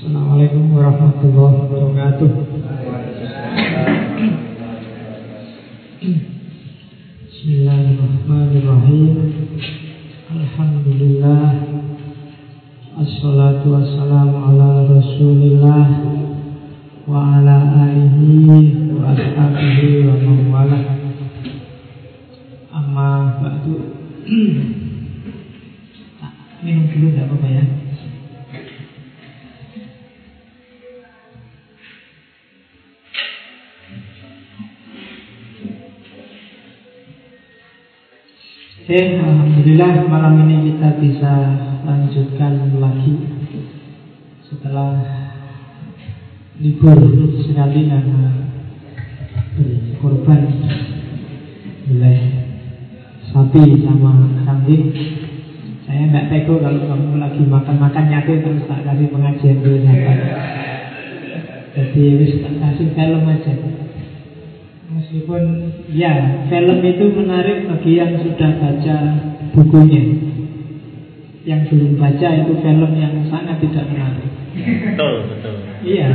Assalamualaikum warahmatullahi wabarakatuh. Bismillahirrahmanirrahim. Alhamdulillah. Assalatu wassalamu ala Rasulillah wa ala alihi wa ashabihi wa mawala. Amma ba'du. Minum dulu tidak apa-apa ya. Oke, Alhamdulillah malam ini kita bisa lanjutkan lagi setelah libur sekali karena berkorban oleh sapi sama kambing. Saya tidak teko kalau kamu lagi makan-makan nyate terus tak kasih pengajian dulu Jadi wis tak kasih film aja. Meskipun ya film itu menarik bagi yang sudah baca bukunya. Yang belum baca itu film yang sangat tidak menarik. Betul, betul. Iya,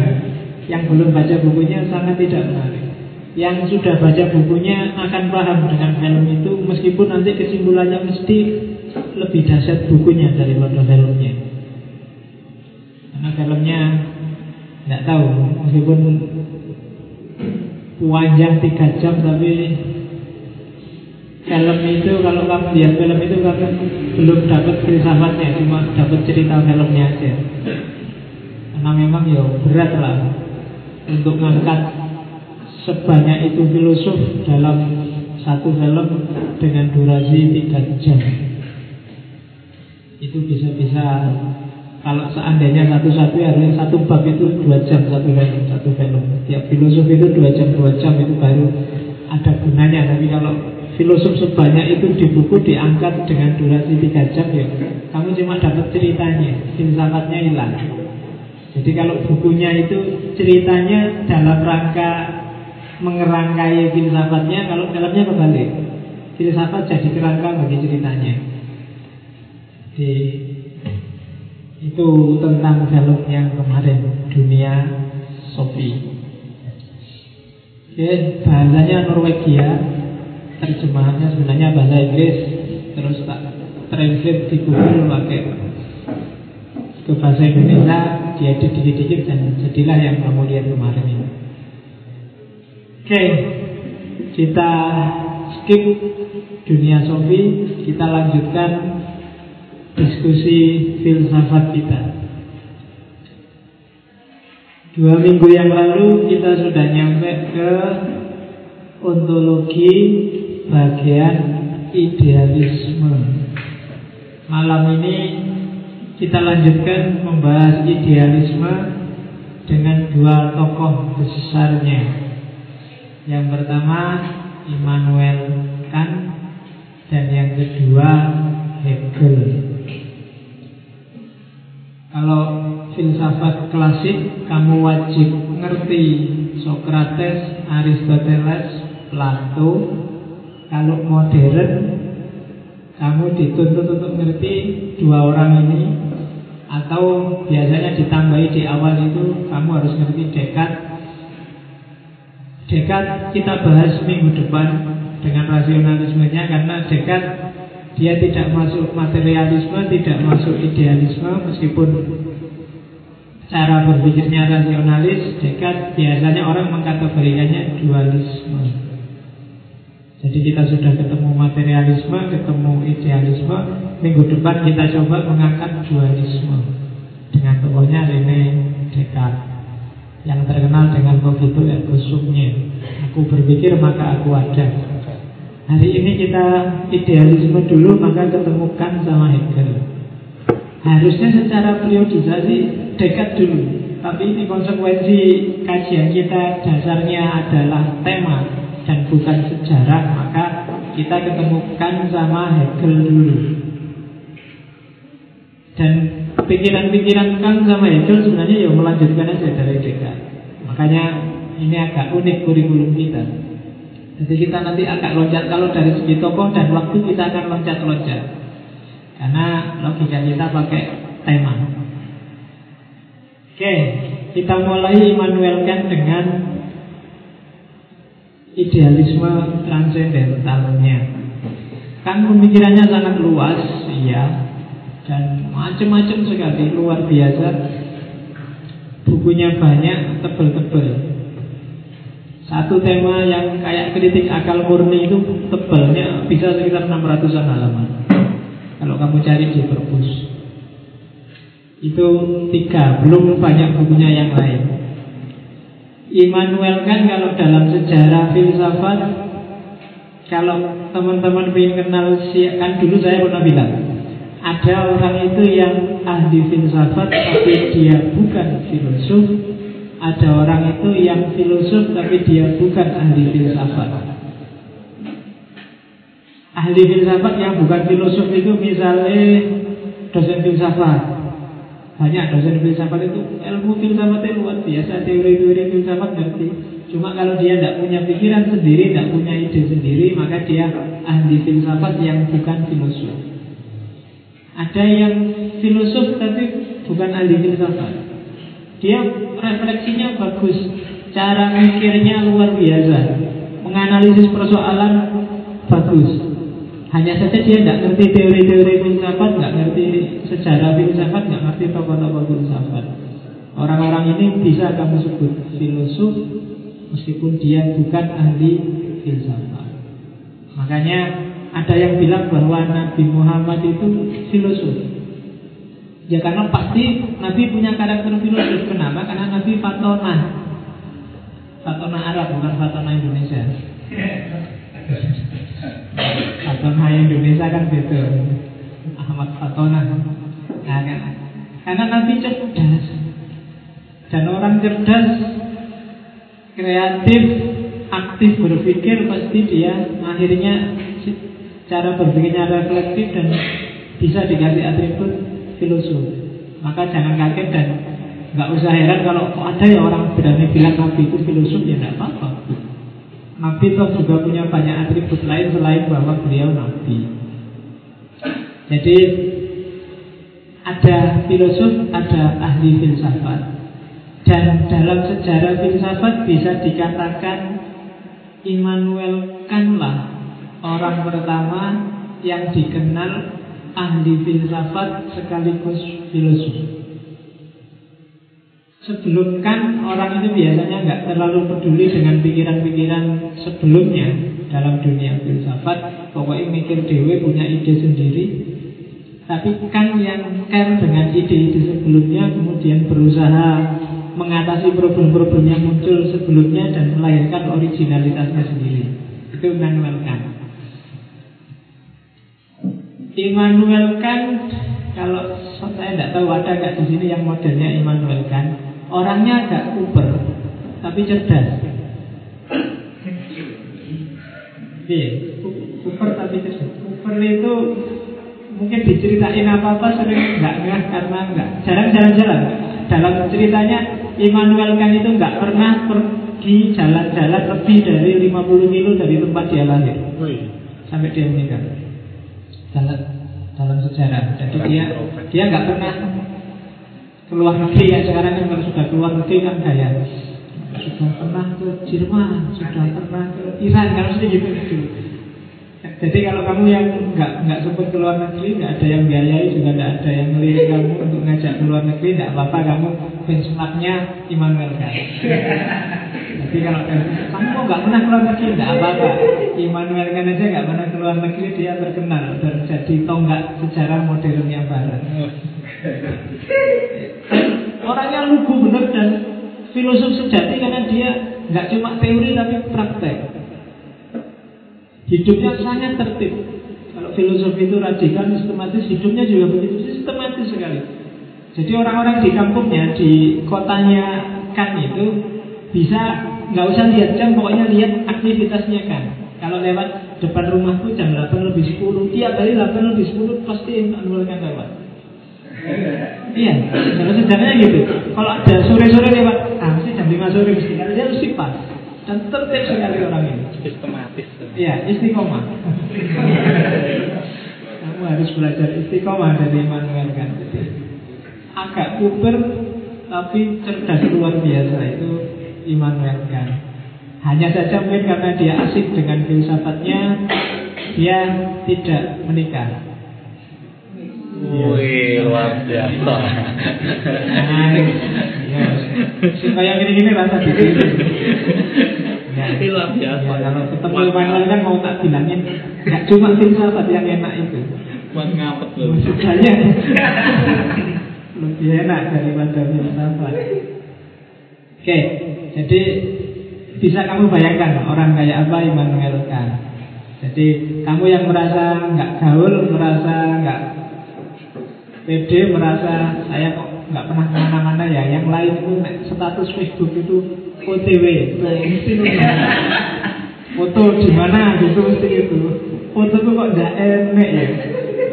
yang belum baca bukunya sangat tidak menarik. Yang sudah baca bukunya akan paham dengan film itu Meskipun nanti kesimpulannya mesti lebih dahsyat bukunya daripada filmnya. Karena filmnya tidak tahu Meskipun panjang tiga jam tapi film itu kalau kamu lihat film itu kamu belum dapat filsafatnya cuma dapat cerita filmnya aja. Karena memang ya berat lah untuk mengangkat sebanyak itu filosof dalam satu film dengan durasi tiga jam. Itu bisa-bisa kalau seandainya satu-satu harusnya satu bab itu dua jam satu film, satu film. Tiap filosof itu dua jam dua jam itu baru ada gunanya. Tapi kalau filosof sebanyak itu di buku diangkat dengan durasi tiga jam ya, kamu cuma dapat ceritanya, filsafatnya hilang. Jadi kalau bukunya itu ceritanya dalam rangka mengerangkai filsafatnya, kalau filmnya kebalik. Filsafat jadi kerangka bagi ceritanya. Di itu tentang film yang kemarin Dunia Sofi Oke, bahasanya Norwegia. Terjemahannya sebenarnya bahasa Inggris Terus tak translate di Google pakai. Ke bahasa Indonesia diedit dikit-dikit dan jadilah yang kamu lihat kemarin ini. Oke, kita skip Dunia Sofi Kita lanjutkan diskusi filsafat kita. Dua minggu yang lalu kita sudah nyampe ke ontologi bagian idealisme. Malam ini kita lanjutkan membahas idealisme dengan dua tokoh besarnya. Yang pertama Immanuel Kant dan yang kedua Hegel. Kalau filsafat klasik kamu wajib ngerti Socrates, Aristoteles, Plato. Kalau modern kamu dituntut untuk ngerti dua orang ini atau biasanya ditambahi di awal itu kamu harus ngerti Descartes. Descartes kita bahas minggu depan dengan rasionalismenya karena Descartes dia tidak masuk materialisme, tidak masuk idealisme Meskipun cara berpikirnya rasionalis Dekat biasanya orang mengkategorikannya dualisme. Jadi kita sudah ketemu materialisme, ketemu idealisme Minggu depan kita coba mengangkat dualisme. Dengan tokohnya Rene Descartes Yang terkenal dengan begitu ergo sumnya Aku berpikir maka aku ada Hari ini kita idealisme dulu maka ketemukan sama Hegel. Harusnya secara periodisasi dekat dulu. Tapi ini konsekuensi kajian kita dasarnya adalah tema dan bukan sejarah, maka kita ketemukan sama Hegel dulu. Dan pikiran-pikiran kan sama Hegel sebenarnya ya melanjutkan aja dari Descartes. Makanya ini agak unik kurikulum kita. Jadi kita nanti akan loncat kalau dari segi tokoh dan waktu kita akan loncat-loncat. Karena logika kita pakai tema. Oke, kita mulai Immanuel dengan idealisme transendentalnya. Kan pemikirannya sangat luas, iya, dan macam-macam sekali, luar biasa. Bukunya banyak, tebel-tebel. Satu tema yang kayak kritik akal murni itu tebalnya bisa sekitar 600-an halaman. Kalau kamu cari di perpus. Itu tiga, belum banyak bukunya yang lain. Immanuel kan kalau dalam sejarah filsafat kalau teman-teman ingin kenal kan dulu saya pernah bilang ada orang itu yang ahli filsafat tapi dia bukan filosof ada orang itu yang filosof tapi dia bukan ahli filsafat ahli filsafat yang bukan filosof itu misalnya dosen filsafat banyak dosen filsafat itu ilmu filsafatnya luar biasa, teori-teori filsafat ngerti. Cuma kalau dia tidak punya pikiran sendiri, tidak punya ide sendiri, maka dia ahli filsafat yang bukan filosof. Ada yang filosof tapi bukan ahli filsafat. Dia refleksinya bagus, cara mikirnya luar biasa, menganalisis persoalan bagus. Hanya saja dia tidak ngerti teori-teori filsafat, nggak ngerti sejarah filsafat, nggak ngerti tokoh-tokoh filsafat. Orang-orang ini bisa kamu sebut filosof meskipun dia bukan ahli filsafat. Makanya ada yang bilang bahwa Nabi Muhammad itu filosof. Ya karena pasti Nabi punya karakter filosof. Kenapa? Karena Nabi fatona. Fatona Arab bukan fatona Indonesia. Fatona Indonesia kan beda Ahmad Fatona nah, kan? Karena nanti cerdas Dan orang cerdas Kreatif Aktif berpikir Pasti dia akhirnya Cara berpikirnya reflektif Dan bisa dikasih atribut Filosof Maka jangan kaget dan nggak usah heran kalau ada ya orang berani bilang Nabi itu filosof ya tidak apa-apa Nabi toh juga punya banyak atribut lain selain bahwa beliau Nabi. Jadi ada filosof, ada ahli filsafat. Dan dalam sejarah filsafat bisa dikatakan Immanuel Kantlah orang pertama yang dikenal ahli filsafat sekaligus filosof. Sebelum kan orang itu biasanya nggak terlalu peduli dengan pikiran-pikiran sebelumnya dalam dunia filsafat. Pokoknya mikir dewe punya ide sendiri. Tapi kan yang care dengan ide-ide sebelumnya kemudian berusaha mengatasi problem-problem yang muncul sebelumnya dan melahirkan originalitasnya sendiri. Itu Immanuel Kant. Immanuel Kant kalau saya tidak tahu ada nggak di sini yang modelnya Immanuel Kant. Orangnya agak kuper Tapi cerdas Iya Kuper tapi cerdas Kuper itu Mungkin diceritain apa-apa sering nggak nggak karena nggak jarang jalan-jalan. Dalam ceritanya Immanuel kan itu nggak pernah pergi jalan-jalan lebih dari 50 kilo dari tempat dia lahir. Sampai dia meninggal. Dalam dalam sejarah. Jadi dia dia nggak pernah keluar negeri ya sekarang kan kalau sudah keluar negeri kan kayak sudah pernah ke Jerman, sudah pernah ke Iran, kalau sudah gitu gitu. Jadi kalau kamu yang nggak nggak sempat keluar negeri, nggak ada yang biayai, juga nggak ada yang ngelirik kamu untuk ngajak keluar negeri, nggak apa-apa kamu benchmarknya Immanuel kan. Jadi kalau kamu kok nggak pernah keluar negeri, nggak apa-apa. Immanuel kan aja nggak pernah keluar negeri, dia terkenal dan jadi tonggak sejarah modern yang barat. Orangnya lugu benar dan filosof sejati karena dia nggak cuma teori tapi praktek. Hidupnya sangat tertib. Kalau filosof itu radikal, sistematis, hidupnya juga begitu sistematis sekali. Jadi orang-orang di kampungnya, di kotanya kan itu bisa nggak usah lihat jam, pokoknya lihat aktivitasnya kan. Kalau lewat depan rumahku jam 8 lebih 10, tiap hari 8 lebih 10 pasti mengeluarkan lewat. Iya, kalau sejarahnya gitu. Kalau ada sore-sore lewat, ah mesti jam 5 sore mesti karena dia mesti pas dan tertib sekali orang ini. Sistematis. Iya, istiqomah. Kamu harus belajar istiqomah dari Immanuel kan. Agak kuper tapi cerdas luar biasa itu Immanuel Kant. Hanya saja mungkin karena dia asik dengan filsafatnya, dia tidak menikah. Wih, luar biasa. Nah, ya, supaya gini-gini rasa Ya, Luar biasa. ya, kalau ketemu Immanuel kan mau tak bilangin, nggak cuma filsafat yang enak itu. Buat ngapet loh. Maksudnya lebih enak daripada filsafat. Oke, jadi bisa kamu bayangkan orang kayak apa Immanuel Kant. Jadi kamu yang merasa nggak gaul, merasa nggak pede, merasa saya kok nggak pernah ke mana-mana ya. Yang lain itu status Facebook itu OTW, mesti foto di mana gitu mesti itu. Foto tuh kok nggak enak ya.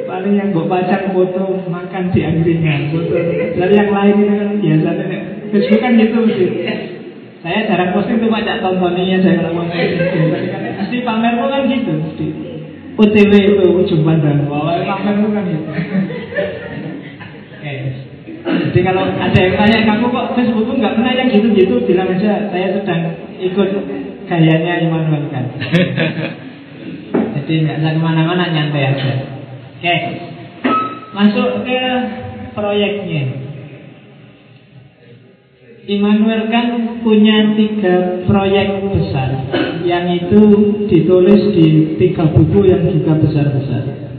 Paling yang gue pajak foto makan di angkringan, foto dari yang lain itu kan biasanya Facebook kan gitu mesti. Saya jarang posting tuh pajak tontonnya saya kalau mau. Pasti pamermu kan gitu mesti. OTW itu ujung pandang bahwa pamermu kan gitu. Oke. Jadi kalau ada yang tanya kamu kok Facebook tuh nggak pernah yang gitu-gitu bilang aja saya sedang ikut gayanya Immanuel kan. Jadi nggak usah ke mana-mana nyantai aja. Oke, masuk ke proyeknya. Immanuel kan punya tiga proyek besar yang itu ditulis di tiga buku yang juga besar-besar.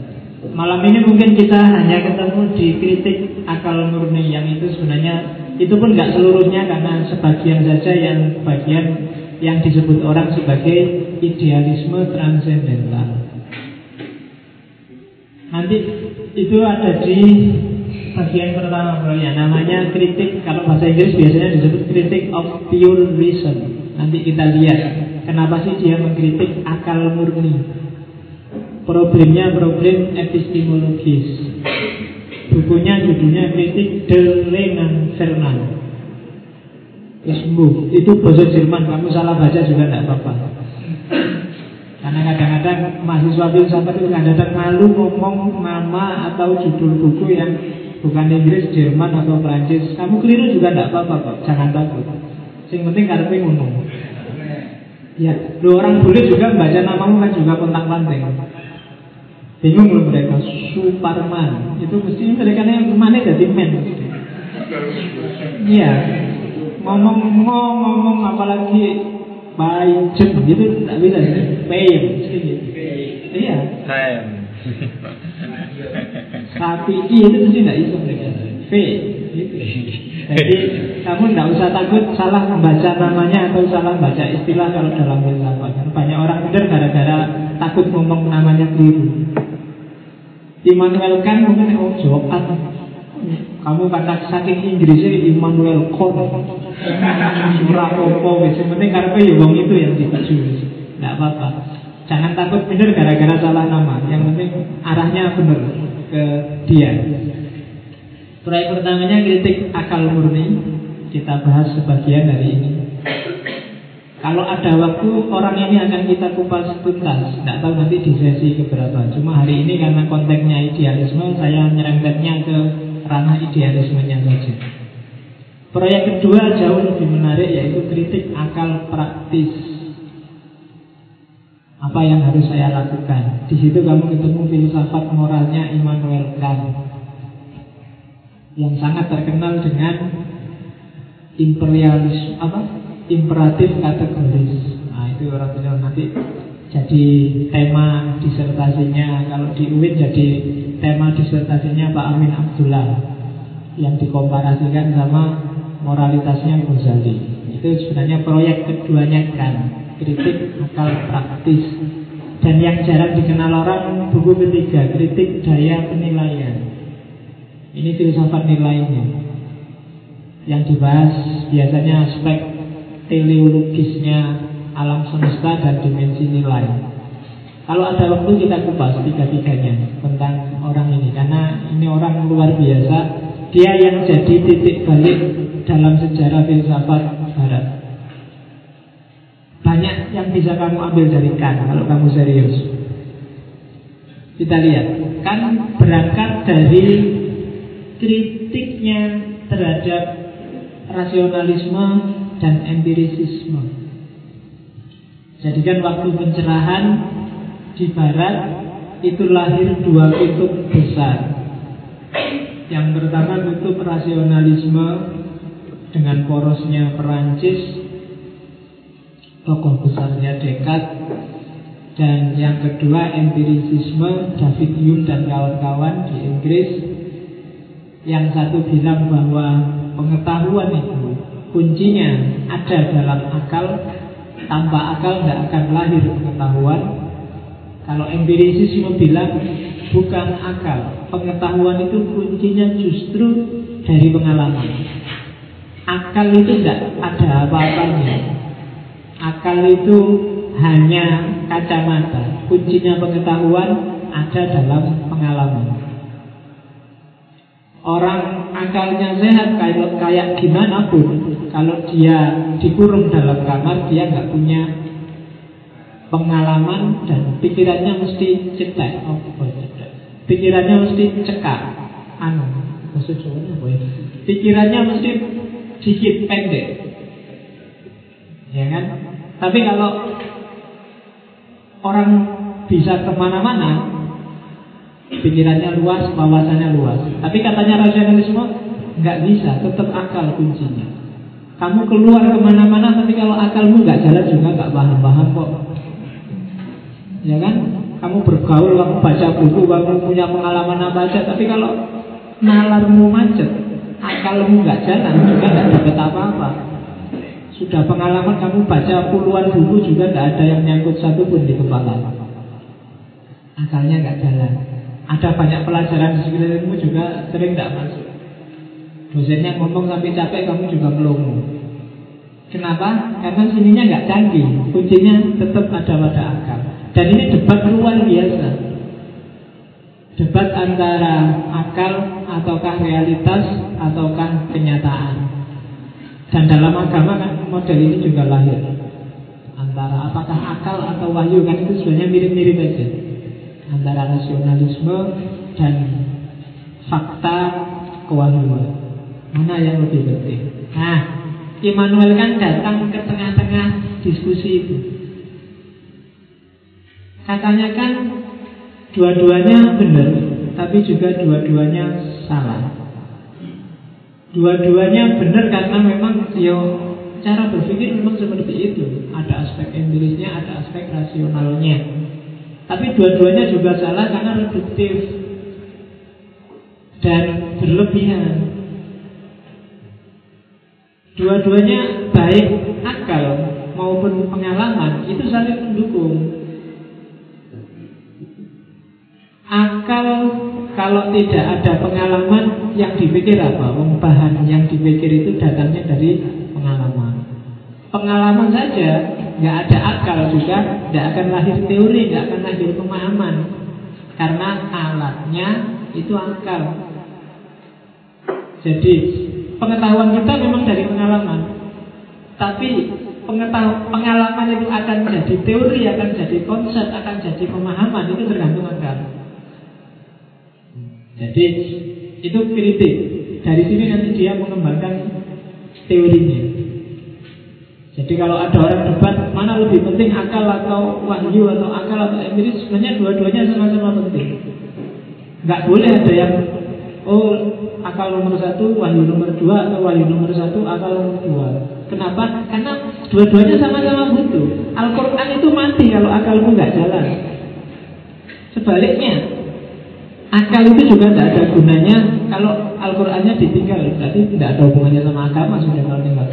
Malam ini mungkin kita hanya ketemu di kritik akal murni yang itu sebenarnya itu pun nggak seluruhnya karena sebagian saja yang bagian yang disebut orang sebagai idealisme transendental. Nanti itu ada di bagian pertama proyek namanya kritik kalau bahasa Inggris biasanya disebut kritik of pure reason. Nanti kita lihat kenapa sih dia mengkritik akal murni. Problemnya problem epistemologis. Bukunya judulnya kritik De Lenan Fernand. Ismu, itu bahasa Jerman, kamu salah baca juga tidak apa-apa. Karena kadang-kadang mahasiswa filsafat itu kadang-kadang malu ngomong nama atau judul buku yang bukan Inggris, Jerman atau Prancis. Kamu keliru juga tidak apa-apa kok, jangan takut. Yang penting karena ngomong. Ya, dua orang boleh juga membaca namamu kan juga kontak panting. Bingung loh mereka, Suparman. Itu mesti mereka yang mana jadi men. Iya, ngomong ngomong apalagi baik jem gitu tidak bisa payem mesti gitu. Iya, Time. sapi i itu mesti tidak bisa mereka. V gitu. Jadi kamu tidak usah takut salah membaca namanya atau salah baca istilah kalau dalam filsafat. Banyak orang benar gara-gara takut ngomong namanya keliru. Immanuel Kant mungkin apa? Kamu kata saking Inggrisnya Immanuel Kant. Surah opo wis penting karena ya wong itu yang dituju. Tidak apa-apa. Jangan takut benar gara-gara salah nama. Yang penting arahnya benar ke dia. Proyek pertamanya kritik akal murni. Kita bahas sebagian dari ini. Kalau ada waktu orang ini akan kita kupas tuntas. Tidak tahu nanti di sesi keberapa. Cuma hari ini karena konteksnya idealisme, saya nyerempetnya ke ranah idealismenya saja. Proyek kedua jauh lebih menarik yaitu kritik akal praktis. Apa yang harus saya lakukan? Di situ kamu ketemu filsafat moralnya Immanuel Kant yang sangat terkenal dengan imperialisme apa imperatif kategoris. Nah itu orang bilang nanti jadi tema disertasinya kalau di UIN jadi tema disertasinya Pak Amin Abdullah yang dikomparasikan sama moralitasnya Ghazali. Itu sebenarnya proyek keduanya kan kritik akal praktis dan yang jarang dikenal orang buku ketiga kritik daya penilaian. Ini filsafat nilainya yang dibahas biasanya aspek teleologisnya alam semesta dan dimensi nilai. Kalau ada waktu kita kupas tiga-tiganya tentang orang ini karena ini orang luar biasa. Dia yang jadi titik balik dalam sejarah filsafat Barat. Banyak yang bisa kamu ambil dari Kant kalau kamu serius. Kita lihat, kan berangkat dari kritiknya terhadap rasionalisme dan empirisisme. Jadi kan waktu pencerahan di barat itu lahir dua kutub besar. Yang pertama kutub rasionalisme dengan porosnya Perancis, tokoh besarnya Descartes, dan yang kedua empirisisme David Hume dan kawan-kawan di Inggris Yang satu bilang bahwa pengetahuan itu kuncinya ada dalam akal Tanpa akal tidak akan lahir pengetahuan Kalau empirisisme bilang bukan akal Pengetahuan itu kuncinya justru dari pengalaman Akal itu tidak ada apa-apanya Akal itu hanya kacamata. Kuncinya pengetahuan ada dalam pengalaman. Orang akalnya sehat kayak, kayak gimana pun Kalau dia dikurung dalam kamar Dia nggak punya pengalaman Dan pikirannya mesti cetek. Oh, Pikirannya mesti cekak. Anu Maksudnya apa ya? Pikirannya mesti sedikit pendek. Ya kan? Tapi kalau orang bisa ke mana-mana Pikirannya luas, wawasannya luas. Tapi katanya rasionalisme nggak bisa, tetap akal kuncinya Kamu keluar ke mana-mana Tapi kalau akalmu nggak jalan juga nggak paham-paham kok Ya kan? Kamu bergaul, kamu baca buku, kamu punya pengalaman apa aja Tapi kalau nalarmu macet Akalmu nggak jalan juga nggak dapat apa-apa sudah pengalaman kamu baca puluhan buku juga tidak ada yang nyangkut satu pun di kepala. Akalnya nggak jalan. Ada banyak pelajaran di sekitarmu juga sering tidak masuk. Dosennya ngomong sampai capek kamu juga melongo. Kenapa? Karena sininya nggak canggih. Kuncinya tetap ada pada akal. Dan ini debat luar biasa. Debat antara akal ataukah realitas ataukah kenyataan. Dan dalam agama kan model ini juga lahir Antara apakah akal atau wahyu kan itu sebenarnya mirip-mirip aja Antara rasionalisme dan fakta kewahyuan Mana yang lebih penting Nah, Immanuel kan datang ke tengah-tengah diskusi itu Katanya kan dua-duanya benar Tapi juga dua-duanya salah Dua-duanya benar karena memang yo cara berpikir memang seperti itu. Ada aspek empirisnya, ada aspek rasionalnya. Tapi dua-duanya juga salah karena reduktif dan berlebihan. Dua-duanya baik akal maupun pengalaman itu saling mendukung. Akal kalau tidak ada pengalaman yang dipikir apa? Bahan yang dipikir itu datangnya dari pengalaman. Pengalaman saja nggak ada akal juga, nggak akan lahir teori, nggak akan lahir pemahaman. Karena alatnya itu akal. Jadi pengetahuan kita memang dari pengalaman. Tapi pengalaman itu akan jadi teori, akan jadi konsep, akan jadi pemahaman itu tergantung akal. Jadi itu kritik. Dari sini nanti dia mengembangkan teorinya. Jadi kalau ada orang debat mana lebih penting akal atau wahyu atau akal atau empiris sebenarnya dua-duanya sama-sama penting. Gak boleh ada yang oh akal nomor satu, wahyu nomor dua atau wahyu nomor satu, akal nomor dua. Kenapa? Karena dua-duanya sama-sama butuh. Al-Quran itu mati kalau akalmu nggak jalan. Sebaliknya, Akal itu juga tidak ada gunanya kalau Al-Qur'annya ditinggal, berarti tidak ada hubungannya sama agama sudah kalau tinggal.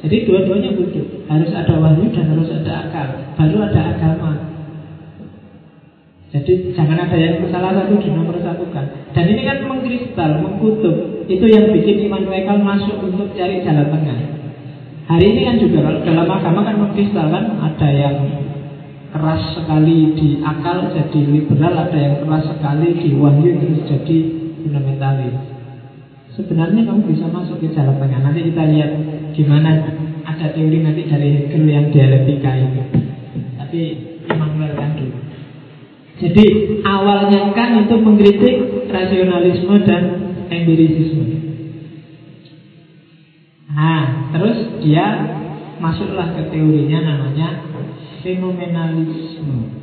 Jadi dua-duanya butuh, harus ada wahyu dan harus ada akal, baru ada agama. Jadi jangan ada yang salah satu nomor satu kan. Dan ini kan mengkristal, mengkutub. Itu yang bikin iman mereka masuk untuk cari jalan tengah. Hari ini kan juga kalau dalam agama kan mengkristal kan ada yang keras sekali di akal jadi liberal, ada yang keras sekali di wahyu terus jadi fundamentalis. Sebenarnya kamu bisa masuk ke jalan tengah. Nanti kita lihat gimana ada teori nanti dari Hegel yang dialektika itu. Tapi. Jadi awalnya kan itu mengkritik rasionalisme dan empirisisme. dia masuklah ke teorinya namanya fenomenalisme.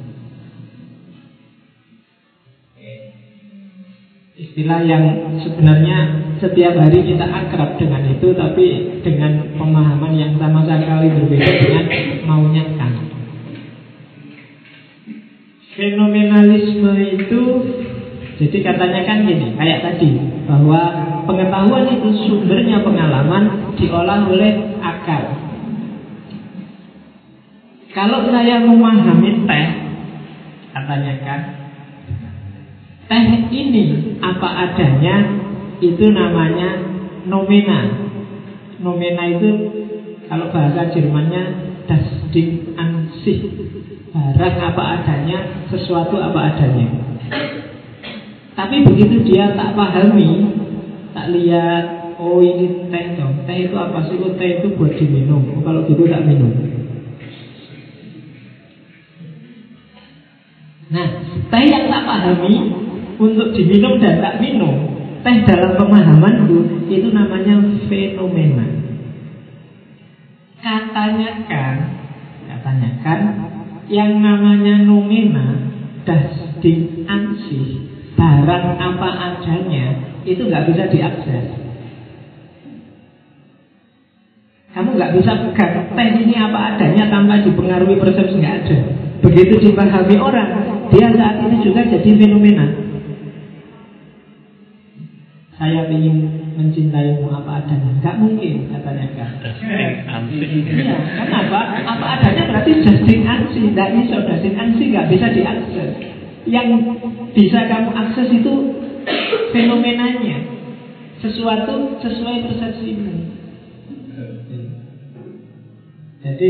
Istilah yang sebenarnya setiap hari kita akrab dengan itu Tapi dengan pemahaman yang sama sekali berbeda dengan maunya Kant Fenomenalisme itu Jadi katanya kan gini Kayak tadi Bahwa pengetahuan itu sumbernya pengalaman Diolah oleh akal Kalau saya memahami teh Katanya kan Teh ini apa adanya itu namanya nomena. Nomena itu kalau bahasa Jermannya das Ding an sich. Barang apa adanya, sesuatu apa adanya. Tapi begitu dia tak pahami, tak lihat, oh ini teh dong. Teh itu apa sih? Oh, teh itu buat diminum. Oh, kalau gitu tak minum. Nah, teh yang tak pahami untuk diminum dan tak minum, teh dalam pemahamanku itu namanya fenomena. Katanya kan, katanya kan, yang namanya nomena das ding ansih barang apa adanya itu nggak bisa diakses. Kamu nggak bisa pegang teh ini apa adanya tanpa dipengaruhi persepsi nggak ada. Begitu dipahami orang, dia saat ini juga jadi fenomena. Saya ingin mencintaimu apa adanya. Gak mungkin katanya kan. Iya, kenapa? Apa adanya berarti justin ansi. Tidak bisa justin ansi nggak bisa diakses. Yang bisa kamu akses itu fenomenanya. Sesuatu sesuai persepsimu. Jadi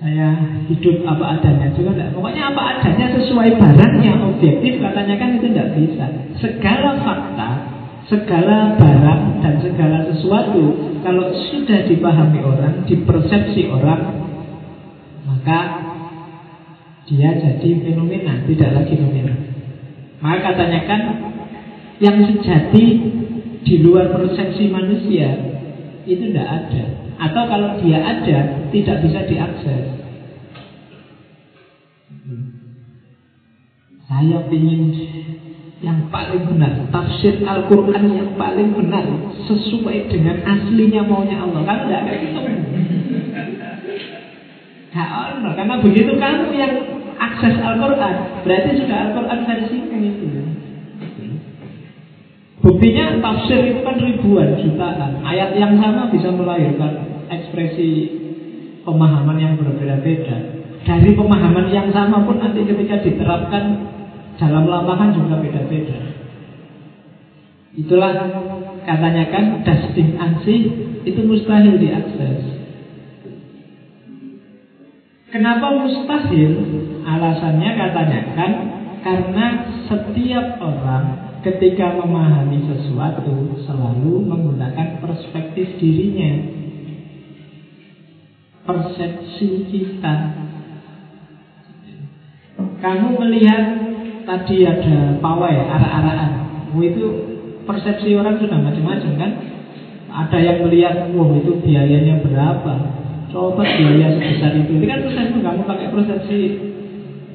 saya hidup apa adanya juga enggak. Pokoknya apa adanya sesuai barangnya objektif katanya kan itu tidak bisa. Segala fakta, segala barang dan segala sesuatu kalau sudah dipahami orang, dipersepsi orang, maka dia jadi fenomena, tidak lagi nomina. Maka katanya kan yang sejati di luar persepsi manusia itu tidak ada. Atau kalau dia ada, tidak bisa diakses. Saya ingin yang paling benar, tafsir Al-Quran yang paling benar, sesuai dengan aslinya maunya Allah. Kan tidak ada gitu. Ono, karena begitu kamu yang akses Al-Quran, berarti sudah Al-Quran versi itu. Buktinya tafsir itu kan ribuan, jutaan. Ayat yang sama bisa melahirkan ekspresi pemahaman yang berbeda-beda. Dari pemahaman yang sama pun nanti ketika diterapkan dalam lapangan juga beda-beda. Itulah katanya kan dusting ansi itu mustahil diakses. Kenapa mustahil? Alasannya katanya kan karena setiap orang ketika memahami sesuatu selalu menggunakan perspektif dirinya persepsi kita kamu melihat tadi ada pawai arah-arahan oh, itu persepsi orang sudah macam-macam kan? Ada yang melihat wah itu biayanya berapa? Coba biaya sebesar itu. Ini kan persepsi kamu pakai persepsi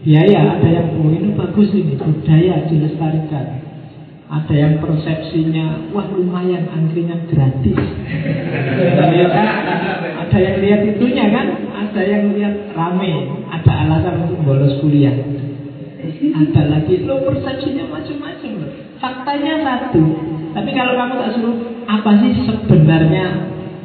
biaya. Ada yang oh ini bagus ini budaya dilestarikan. Ada yang persepsinya wah lumayan angkringan gratis. Ada yang lihat itunya kan? Ada yang lihat rame ada alasan untuk bolos kuliah ada lagi lo persepsinya macam-macam faktanya satu tapi kalau kamu tak suruh apa sih sebenarnya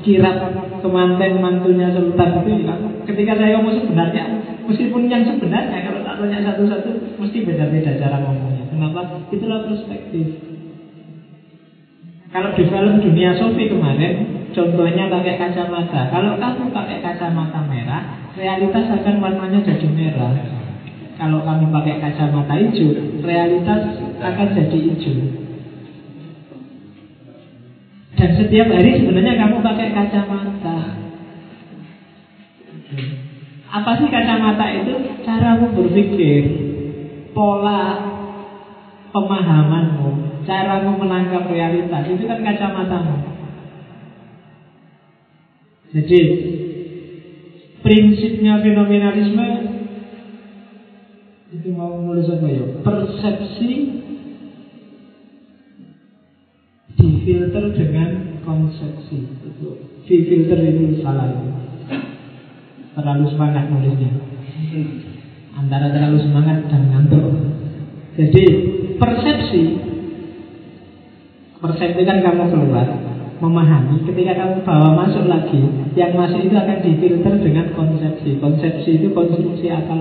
kirap kemanten mantunya sultan itu ya, ketika saya ngomong sebenarnya meskipun yang sebenarnya kalau tak tanya satu-satu mesti beda-beda cara ngomongnya Kenapa? Itulah perspektif. Kalau di film dunia Sofi kemarin, contohnya pakai kacamata. Kalau kamu pakai kacamata merah, realitas akan warnanya jadi merah. Kalau kamu pakai kacamata hijau, realitas akan jadi hijau. Dan setiap hari sebenarnya kamu pakai kacamata. Apa sih kacamata itu? Caramu berpikir, pola pemahamanmu, caramu menangkap realitas, itu kan kacamatamu. Jadi prinsipnya fenomenalisme itu mau nulis apa ya? Persepsi difilter dengan konsepsi. Itu filter itu salah itu. Terlalu semangat nulisnya. Antara terlalu semangat dan ngantuk. Jadi persepsi persepsi kan kamu keluar memahami ketika kamu bawa masuk lagi yang masuk itu akan difilter dengan konsepsi konsepsi itu konsumsi akal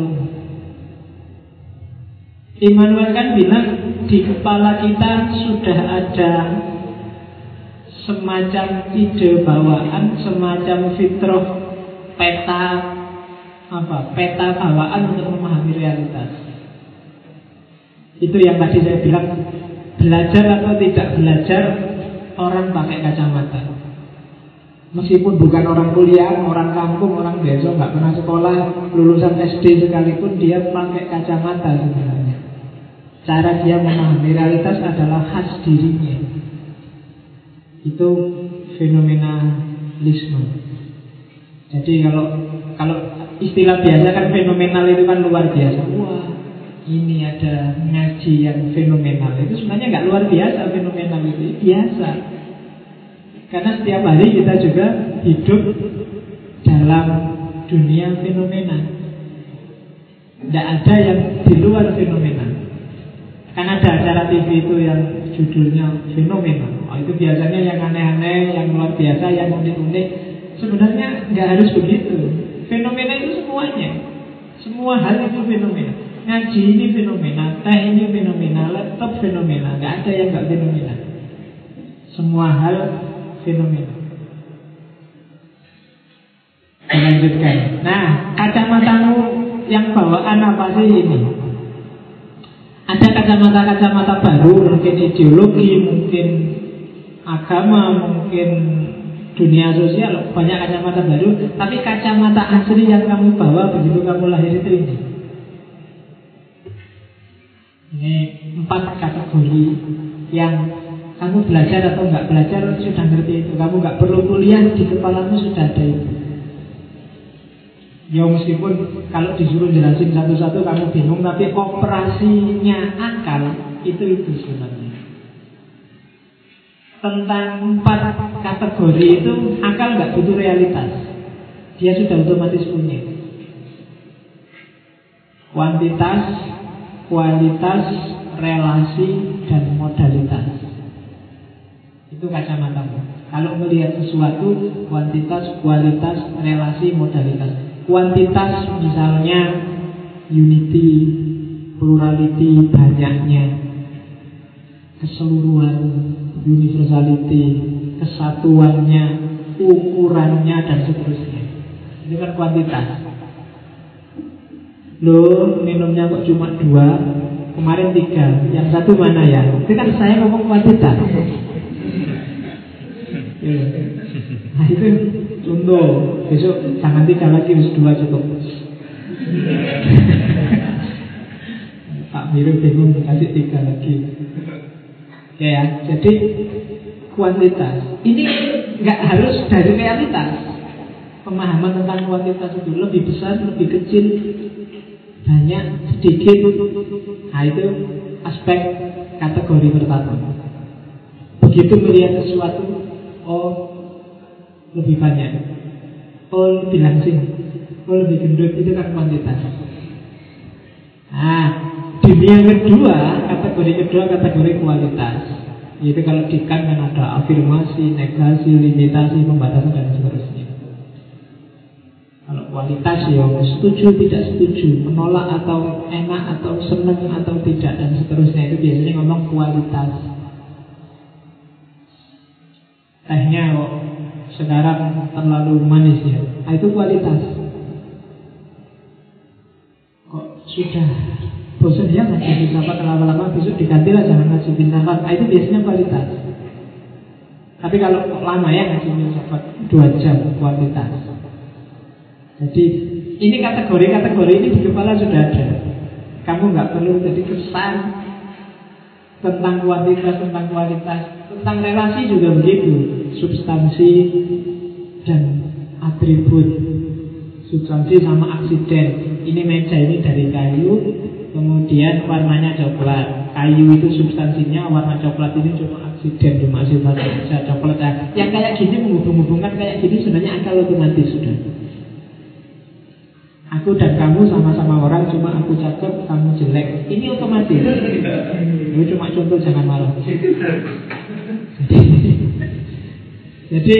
Immanuel kan bilang di kepala kita sudah ada semacam ide bawaan semacam fitrah peta apa peta bawaan untuk memahami realitas itu yang tadi saya bilang belajar atau tidak belajar orang pakai kacamata. Meskipun bukan orang kuliah, orang kampung, orang desa, nggak pernah sekolah, lulusan SD sekalipun dia pakai kacamata sebenarnya. Cara dia memahami realitas adalah khas dirinya. Itu fenomenalisme. Jadi kalau kalau istilah biasa kan fenomenal itu kan luar biasa. Wah, ini ada ngaji yang fenomenal itu sebenarnya nggak luar biasa fenomenal itu biasa karena setiap hari kita juga hidup dalam dunia fenomena tidak ada yang di luar fenomena kan ada acara TV itu yang judulnya fenomena oh, itu biasanya yang aneh-aneh yang luar biasa yang unik-unik sebenarnya nggak harus begitu fenomena itu semuanya semua hal itu fenomena Ngaji ini fenomena, teh ini fenomena, laptop fenomena, nggak ada yang nggak fenomena. Semua hal fenomena. Lanjutkan. Nah, kacamatamu yang bawaan apa sih ini? Ada kacamata-kacamata baru, mungkin ideologi, mungkin agama, mungkin dunia sosial, banyak kacamata baru. Tapi kacamata asli yang kamu bawa begitu kamu lahir itu ini. Ini empat kategori yang kamu belajar atau nggak belajar sudah ngerti itu. Kamu nggak perlu kuliah di kepalamu sudah ada itu. Ya meskipun kalau disuruh jelasin satu-satu kamu bingung, tapi operasinya akal itu itu sebenarnya. Tentang empat kategori itu akal nggak butuh realitas, dia sudah otomatis punya. Kuantitas, kualitas, relasi, dan modalitas. Itu kacamata. Kalau melihat sesuatu, kuantitas, kualitas, relasi, modalitas. Kuantitas misalnya unity, plurality, banyaknya, keseluruhan, universality, kesatuannya, ukurannya, dan seterusnya. Itu kan kuantitas. Loh, minumnya kok cuma dua, kemarin tiga, yang satu mana ya? Itu kan saya ngomong kuantitas. Ya. Nah itu contoh, besok jangan tiga lagi, harus dua cukup. Pak Miru bingung kasih tiga lagi. Ya, jadi kuantitas. Ini nggak harus dari realitas. Pemahaman tentang kuantitas itu lebih besar, lebih kecil, banyak, sedikit. Nah itu aspek kategori pertama. Begitu melihat sesuatu, oh lebih banyak, oh lebih langsing, oh lebih gendut itu kan kuantitas. Nah, dunia kedua, kategori kedua kategori kualitas. Itu kalau di kan ada afirmasi, negasi, limitasi, pembatasan dan seterusnya. Kalau kualitas ya setuju tidak setuju, menolak atau enak atau senang atau tidak dan seterusnya itu biasanya ngomong kualitas. Tehnya sekarang terlalu manis ya, nah, itu kualitas. Kok sudah bosan ya ngaji filsafat lama-lama besok diganti lah jangan ngaji filsafat, nah, itu biasanya kualitas. Tapi kalau lama ya ngaji filsafat dua jam kualitas. Jadi ini kategori-kategori ini di kepala sudah ada. Kamu nggak perlu jadi kesan tentang kuantitas, tentang kualitas, tentang relasi juga begitu, substansi dan atribut substansi sama aksiden. Ini meja ini dari kayu, kemudian warnanya coklat. Kayu itu substansinya, warna coklat ini cuma aksiden, cuma sifat coklat. Nah, yang kayak gini menghubung-hubungkan kayak gini sebenarnya akal otomatis sudah. Aku dan kamu sama-sama orang, cuma aku cakep, kamu jelek. Ini otomatis. Ini cuma contoh, jangan marah. Jadi,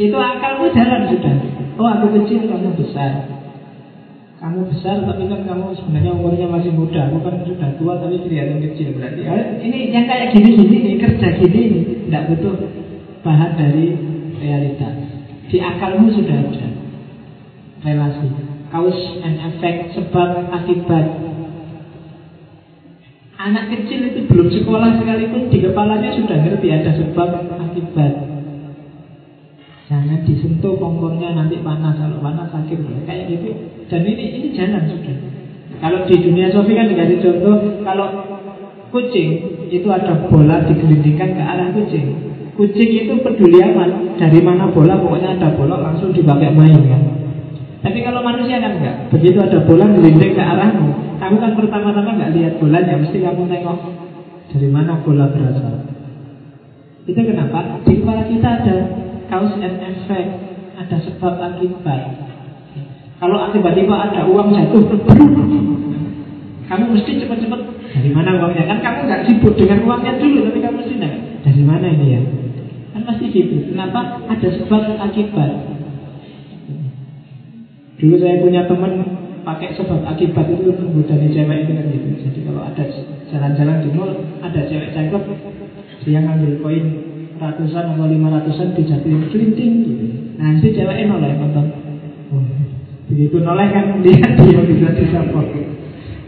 itu akalmu jalan sudah. Oh aku kecil, kamu besar. Kamu besar tapi kan kamu sebenarnya umurnya masih muda. Aku kan sudah tua tapi kelihatan kecil berarti. Ah, ini yang kayak gini-gini kerja gini tidak butuh bahan dari realitas. Di akalmu sudah ada relasi, cause and effect, sebab akibat. Anak kecil itu belum sekolah sekalipun di kepalanya sudah ngerti ada sebab akibat. Jangan disentuh kompornya nanti panas kalau panas sakit kayak gitu. Dan ini ini jalan sudah. Kalau di dunia sofi kan dikasih contoh kalau kucing itu ada bola digelindingkan ke arah kucing. Kucing itu peduli amat dari mana bola pokoknya ada bola langsung dipakai main kan. Tapi kalau manusia kan enggak. Begitu ada bola gelinding ke arahmu, kamu kan pertama-tama nggak lihat bolanya, mesti kamu tengok dari mana bola berasal. Itu kenapa di kepala kita ada cause and effect, ada sebab akibat. Kalau tiba-tiba ada uang jatuh, kamu mesti cepat-cepat dari mana uangnya? Kan kamu nggak sibuk dengan uangnya dulu, tapi kamu mesti dari mana ini ya? Kan pasti gitu. Kenapa? Ada sebab akibat. Dulu saya punya teman pakai sebab akibat itu menggodani cewek itu kan gitu. Jadi kalau ada jalan-jalan di mall, ada cewek cakep, dia ngambil koin ratusan atau lima ratusan dijatuhin kelinting gitu. Nah si ceweknya noleh nonton. Oh, begitu noleh kan dia dia bisa disapor.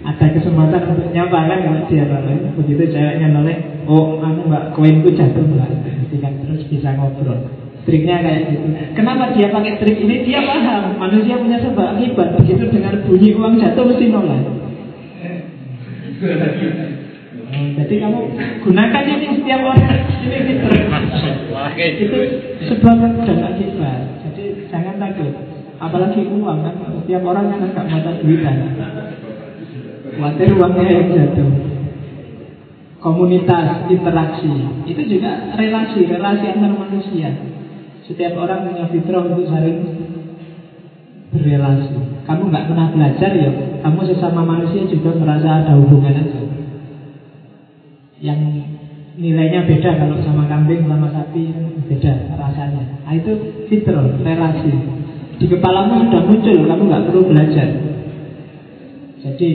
Ada kesempatan untuk nyapa kan kalau dia noleh. Begitu ceweknya noleh, oh anu mbak koinku jatuh mbak. Nanti kan terus bisa ngobrol. Triknya kayak gitu. Kenapa dia pakai trik ini? Dia paham manusia punya sebab akibat. Begitu dengar bunyi uang jatuh mesti nolak. Jadi kamu gunakan ini setiap orang ini fitur. itu sebab dan akibat. Jadi jangan takut. Apalagi uang kan setiap orang kan nggak mata duitan. Khawatir uangnya yang jatuh. Komunitas, interaksi, itu juga relasi, relasi antar manusia. Setiap orang punya fitrah untuk saling berrelasi. Kamu nggak pernah belajar ya, kamu sesama manusia juga merasa ada hubungan aja. Yang nilainya beda kalau sama kambing, sama sapi beda rasanya. Nah, itu fitrah, relasi. Di kepalamu sudah muncul, kamu nggak perlu belajar. Jadi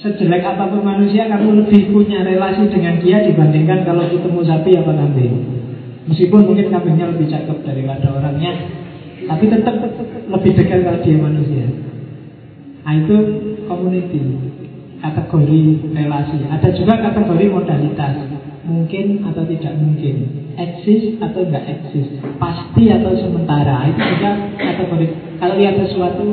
sejelek apa pun manusia, kamu lebih punya relasi dengan dia dibandingkan kalau ketemu sapi apa kambing. Meskipun mungkin kambingnya lebih cakep daripada orangnya, tapi tetap lebih dekat kalau dia manusia. Nah itu community, kategori relasi. Ada juga kategori modalitas, mungkin atau tidak mungkin, eksis atau enggak eksis, pasti atau sementara. Itu juga kategori. Kalau lihat sesuatu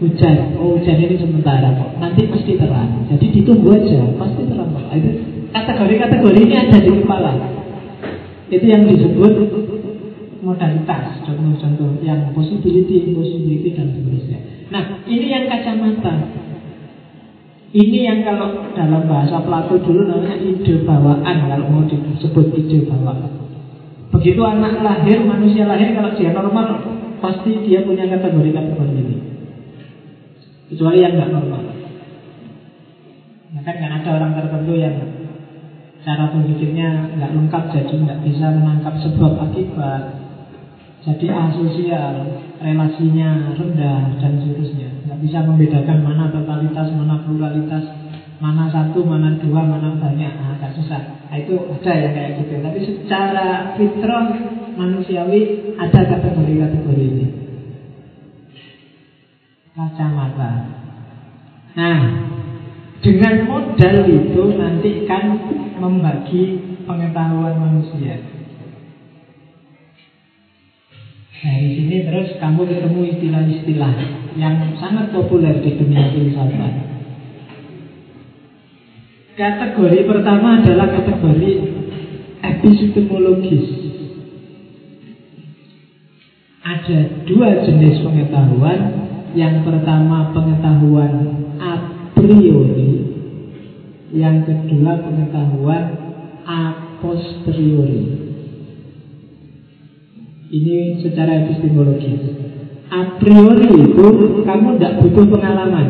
hujan, oh hujan ini sementara kok, nanti pasti terang. Jadi ditunggu aja, pasti terang kok. Itu kategori-kategori ini ada di kepala. Itu yang disebut modalitas, contoh-contoh yang possibility, impossibility dan seterusnya. Nah, ini yang kacamata. Ini yang kalau dalam bahasa Plato dulu namanya ide bawaan kalau mau disebut ide bawaan. Begitu anak lahir, manusia lahir kalau dia normal pasti dia punya kategori-kategori ini. Kecuali yang nggak normal. Nah, kan, ada orang tertentu yang cara berpikirnya nggak lengkap jadi nggak bisa menangkap sebab akibat. Jadi asosial relasinya rendah dan seterusnya. Nggak bisa membedakan mana totalitas mana pluralitas mana satu mana dua mana banyak. Nah, agak susah. Nah, itu ada yang kayak gitu. Tapi secara fitrah manusiawi ada kategori-kategori ini. Kacamata. Nah dengan modal itu nanti kan membagi pengetahuan manusia. Dari sini terus kamu ketemu istilah-istilah yang sangat populer di dunia filsafat. Kategori pertama adalah kategori epistemologis. ada dua jenis pengetahuan. Yang pertama pengetahuan priori, yang kedua pengetahuan a posteriori. Ini secara epistemologis. A priori itu kamu tidak butuh pengalaman.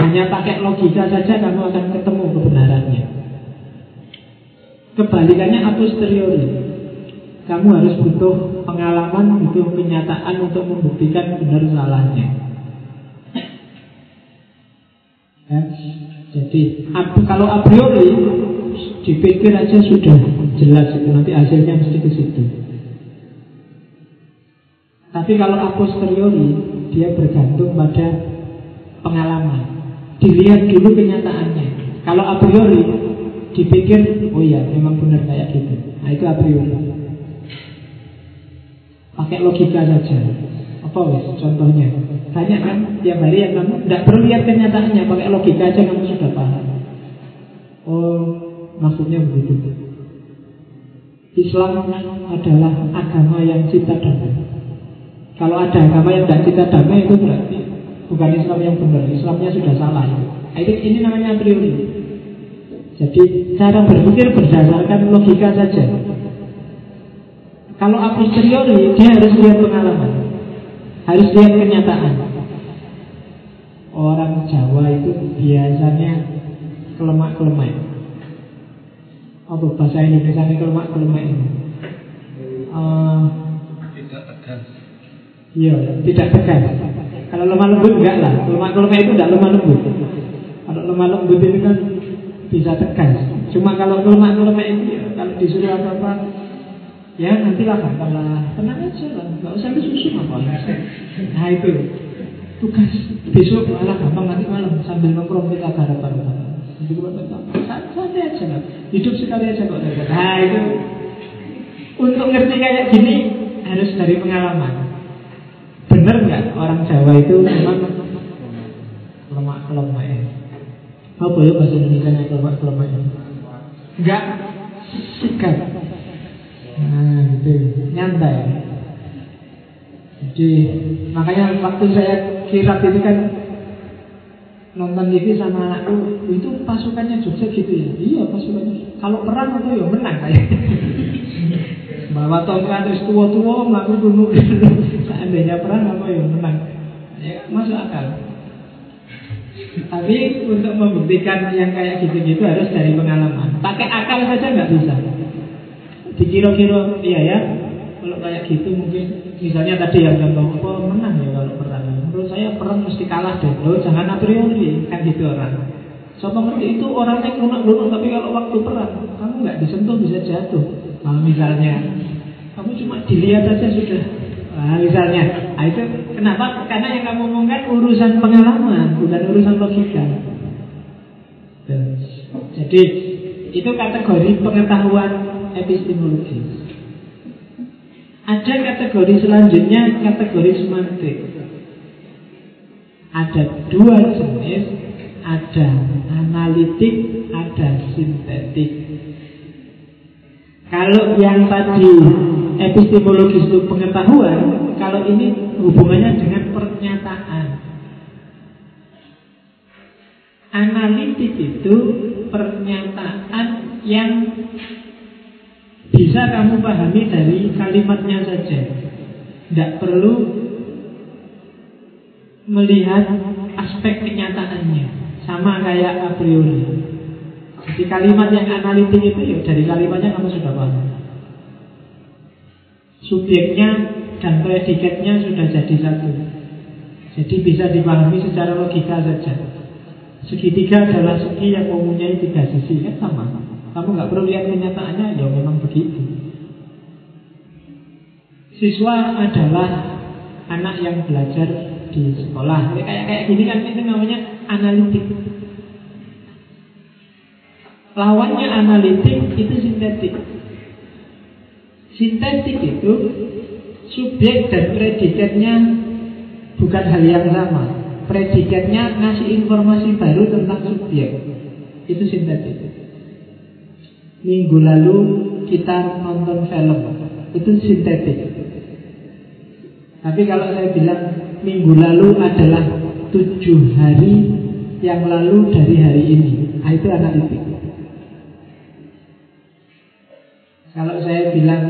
Hanya pakai logika saja kamu akan ketemu kebenarannya. Kebalikannya a posteriori. Kamu harus butuh pengalaman, butuh kenyataan untuk membuktikan benar salahnya. Ya. Jadi kalau a priori dipikir aja sudah jelas itu nanti hasilnya mesti ke situ. Tapi kalau a posteriori dia bergantung pada pengalaman. Dilihat dulu kenyataannya. Kalau a priori dipikir, oh iya memang benar kayak gitu. Nah itu a priori. Pakai logika saja. Apa wes contohnya? Banyak kan tiap hari yang kamu tidak perlu lihat kenyataannya, pakai logika aja kamu sudah paham. Oh, maksudnya begitu. Islam adalah agama yang cinta damai. Kalau ada agama yang tidak kita damai itu berarti bukan Islam yang benar. Islamnya sudah salah. Nah, itu ini namanya priori. Jadi cara berpikir berdasarkan logika saja. Kalau a posteriori dia harus lihat pengalaman, harus lihat kenyataan. Orang Jawa itu biasanya kelemak-kelemak. Apa bahasa Indonesia ini kelemak-kelemak ini? Uh, Iya, tidak tegas. Kalau lemah lembut enggak lah. Lemah lemah itu tidak lemah lembut. Kalau lemah lembut itu kan bisa tegas. Cuma kalau lemah itu ya, kalau disuruh apa apa, ya nantilah lah. Tenang aja lah, nggak usah disusun apa. Nah itu tugas besok malah gampang nanti malam sambil nongkrong kita garap bareng santai aja lah. Hidup sekali aja kok. Nah itu untuk ngerti kayak gini harus dari pengalaman. Benar nggak orang Jawa itu memang lemak lemak ya? Apa ya bahasa Indonesia lemak lemak ya? Enggak sikat. Nah, itu nyantai. Jadi makanya waktu saya kirap itu kan nonton TV sama anakku itu pasukannya Jogja gitu ya? Iya pasukannya. Kalau perang itu ya menang kayak. Bawa tongkat terus tua-tua melakukan bunuh seandainya perang apa yang menang. Ya masuk akal. Tapi untuk membuktikan yang kayak gitu-gitu harus dari pengalaman. Pakai akal saja nggak bisa dikira-kira iya ya kalau kayak gitu mungkin misalnya tadi yang contoh apa menang ya kalau perang menurut saya perang mesti kalah deh lo jangan a priori kan gitu orang Siapa ngerti itu orangnya lunak-lunak tapi kalau waktu perang kamu nggak disentuh bisa jatuh. Nah, misalnya kamu cuma dilihat saja sudah Nah, misalnya, nah, itu kenapa? Karena yang kamu omongkan urusan pengalaman, bukan urusan logika. Jadi itu kategori pengetahuan epistemologis. Ada kategori selanjutnya, kategori semantik. Ada dua jenis, ada analitik, ada sintetik. Kalau yang tadi epistemologis itu pengetahuan, kalau ini hubungannya dengan pernyataan. Analitik itu pernyataan yang bisa kamu pahami dari kalimatnya saja. Tidak perlu melihat aspek kenyataannya. Sama kayak a priori. Jadi kalimat yang analitik itu ya dari kalimatnya kamu sudah paham subjeknya dan predikatnya sudah jadi satu. Jadi bisa dipahami secara logika saja. Segitiga adalah segi yang mempunyai tiga sisi kan sama. Kamu nggak perlu lihat kenyataannya, ya memang begitu. Siswa adalah anak yang belajar di sekolah. Kayak kayak gini kan itu namanya analitik. Lawannya analitik itu sintetik. Sintetik itu subjek dan predikatnya bukan hal yang sama. Predikatnya ngasih informasi baru tentang subjek. Itu sintetik. Minggu lalu kita nonton film. Itu sintetik. Tapi kalau saya bilang minggu lalu adalah tujuh hari yang lalu dari hari ini, nah, itu analitik. Kalau saya bilang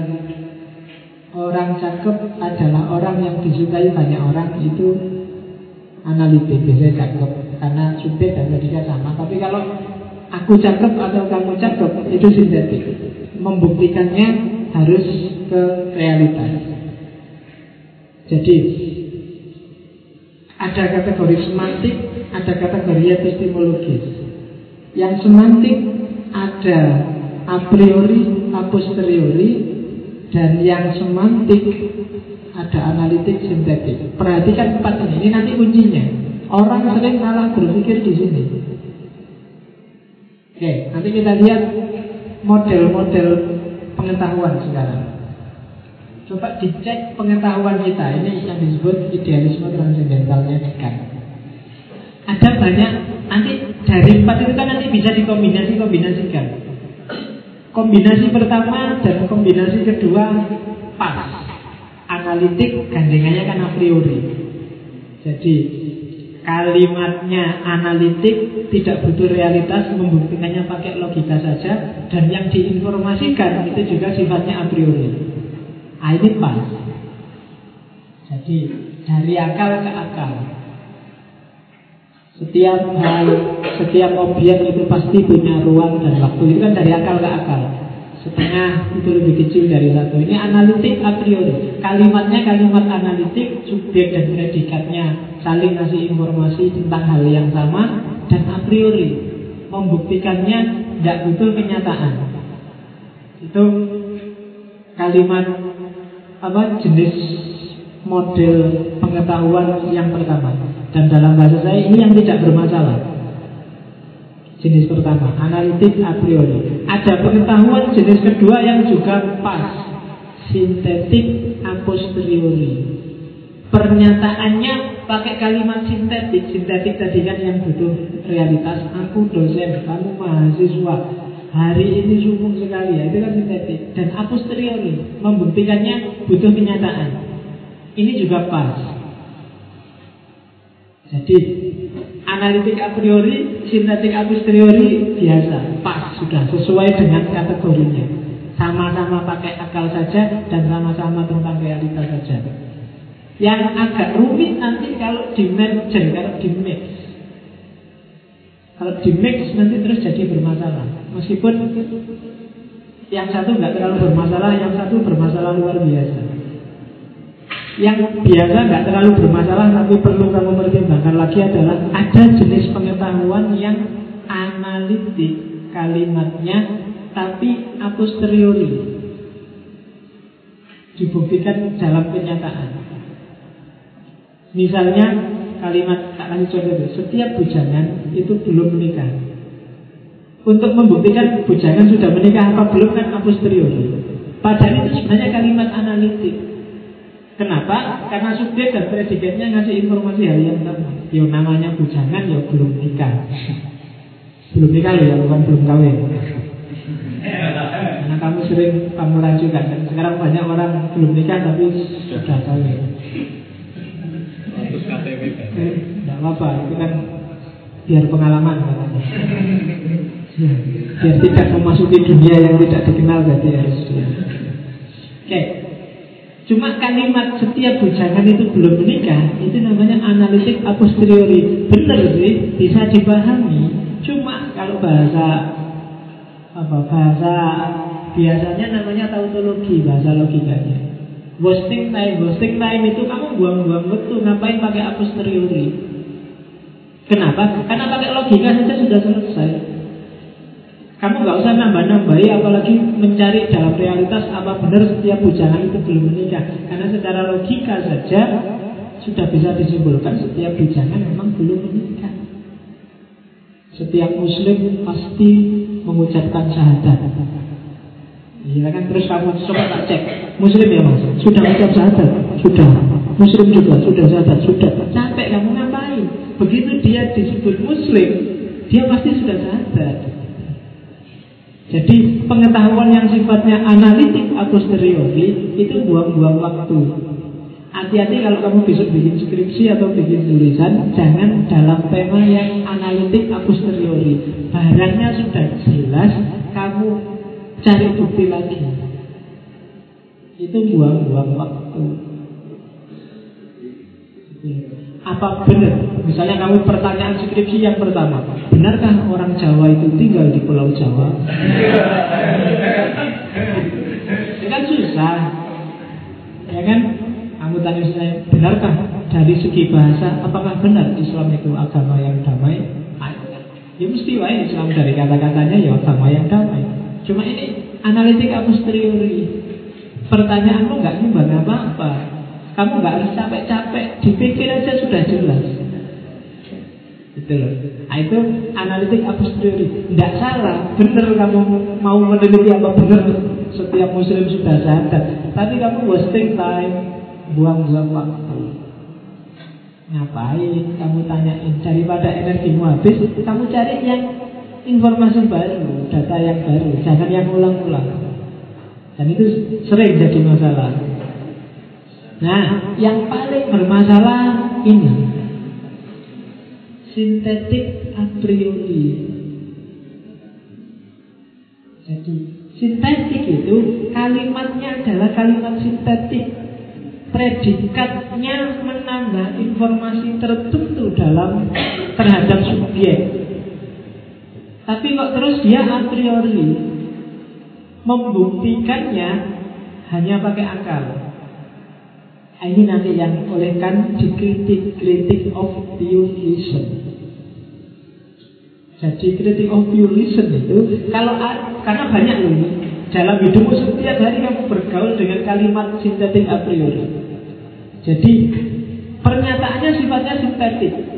orang cakep adalah orang yang disukai banyak orang, itu analitik, biasanya cakep. Karena subjek dan predikat sama. Tapi kalau aku cakep atau kamu cakep, itu sintetik. Membuktikannya harus ke realitas. Jadi ada kategori semantik, ada kategori epistemologis. Yang semantik ada a priori, a posteriori, dan yang semantik ada analitik sintetik. Perhatikan empat ini, ini nanti kuncinya. Orang sering salah berpikir di sini. Oke, nanti kita lihat model-model pengetahuan sekarang. Coba dicek pengetahuan kita. Ini yang disebut idealisme transendentalnya Kant Ada banyak Nanti dari empat itu kan nanti bisa dikombinasi-kombinasikan Kombinasi pertama dan kombinasi kedua pas. Analitik gandengannya kan a priori. Jadi kalimatnya analitik tidak butuh realitas membuktikannya pakai logika saja dan yang diinformasikan itu juga sifatnya a priori Nah, ini pas. Jadi dari akal ke akal. Setiap hal, setiap objek itu pasti punya ruang dan waktu. Itu kan dari akal ke akal. Setengah itu lebih kecil dari satu. Ini analitik a priori. Kalimatnya kalimat analitik, subjek dan predikatnya saling ngasih informasi tentang hal yang sama dan a priori. Membuktikannya tidak butuh kenyataan. Itu kalimat apa jenis model pengetahuan yang pertama dan dalam bahasa saya ini yang tidak bermasalah jenis pertama analitik a priori. Ada pengetahuan jenis kedua yang juga pas. Sintetik a posteriori. Pernyataannya pakai kalimat sintetik. Sintetik tadi kan yang butuh realitas. Aku dosen kamu mahasiswa. Hari ini sumuk sekali ya. Itu kan sintetik. Dan a posteriori membuktikannya butuh kenyataan. Ini juga pas jadi analitik a priori sintetik a posteriori biasa. Pas sudah sesuai dengan kategorinya. Sama-sama pakai akal saja dan sama-sama tentang realitas saja. Yang agak rumit nanti kalau di merger kalau di mix. Kalau di mix nanti terus jadi bermasalah. Meskipun yang satu nggak terlalu bermasalah, yang satu bermasalah luar biasa. Yang biasa nggak terlalu bermasalah tapi perlu kamu pertimbangkan lagi adalah ada jenis pengetahuan yang analitik kalimatnya tapi a posteriori dibuktikan dalam kenyataan. Misalnya kalimat tak kasih contoh setiap bujangan itu belum menikah untuk membuktikan bujangan sudah menikah apa belum kan a posteriori. Padahal itu sebenarnya kalimat analitik. Kenapa? Karena subjek dan predikatnya ngasih informasi hal yang sama. Yo namanya bujangan ya belum nikah. belum nikah ya bukan belum kawin. Karena kamu sering kamu rajukan kan sekarang banyak orang belum nikah tapi sudah kawin. Tidak apa-apa, itu kan biar pengalaman katanya. Ya, biar tidak memasuki dunia yang tidak dikenal berarti harus. Oke. Cuma kalimat setiap bujangan itu belum menikah itu namanya analitik a posteriori. Benar sih, bisa dipahami. Cuma kalau bahasa apa bahasa biasanya namanya tautologi bahasa logikanya. Wasting time, wasting time itu kamu buang-buang waktu ngapain pakai a posteriori? Kenapa? Karena pakai logika saja sudah selesai. Kamu nggak usah nambah-nambahi apalagi mencari dalam realitas apa benar setiap bujangan itu belum menikah. Karena secara logika saja sudah bisa disimpulkan setiap bujangan memang belum menikah. Setiap muslim pasti mengucapkan syahadat. Iya kan? Terus kamu coba tak cek. Muslim ya mas, sudah mengucap syahadat? Sudah, Muslim juga, sudah syahadat? Sudah, capek kamu ngapain? Begitu dia disebut Muslim Dia pasti sudah syahadat jadi pengetahuan yang sifatnya analitik atau posteriori itu buang-buang waktu. Hati-hati kalau kamu besok bikin skripsi atau bikin tulisan Jangan dalam tema yang analitik a posteriori Barangnya sudah jelas Kamu cari bukti lagi. Itu buang-buang waktu Apa benar? Misalnya kamu pertanyaan skripsi yang pertama Benarkah orang Jawa itu tinggal di Pulau Jawa? Itu kan susah Ya kan? Kamu tanya saya, benarkah dari segi bahasa, apakah benar Islam itu agama yang damai? Ya mesti wae Islam dari kata-katanya ya agama yang damai. Cuma ini analitik a posteriori. Pertanyaanmu nggak nyumbang apa-apa. Kamu nggak harus capek-capek, dipikir aja sudah jelas. Itu. Nah, itu analitik posteriori. Tidak salah, benar kamu mau meneliti apa benar setiap muslim sudah sadar. Tapi kamu wasting time buang-buang waktu. Ngapain kamu tanyain daripada energimu habis, kamu cari yang informasi baru, data yang baru, jangan yang ulang-ulang. Dan itu sering jadi masalah. Nah, yang paling bermasalah ini sintetik a priori. Jadi sintetik itu kalimatnya adalah kalimat sintetik predikatnya menambah informasi tertentu dalam terhadap subjek. Tapi kok terus dia a priori membuktikannya hanya pakai akal. Ini nanti yang oleh kan dikritik kritik of pure reason. Jadi kritik of pure reason itu kalau karena banyak loh dalam hidupmu setiap hari kamu bergaul dengan kalimat sintetik a priori. Jadi pernyataannya sifatnya sintetik.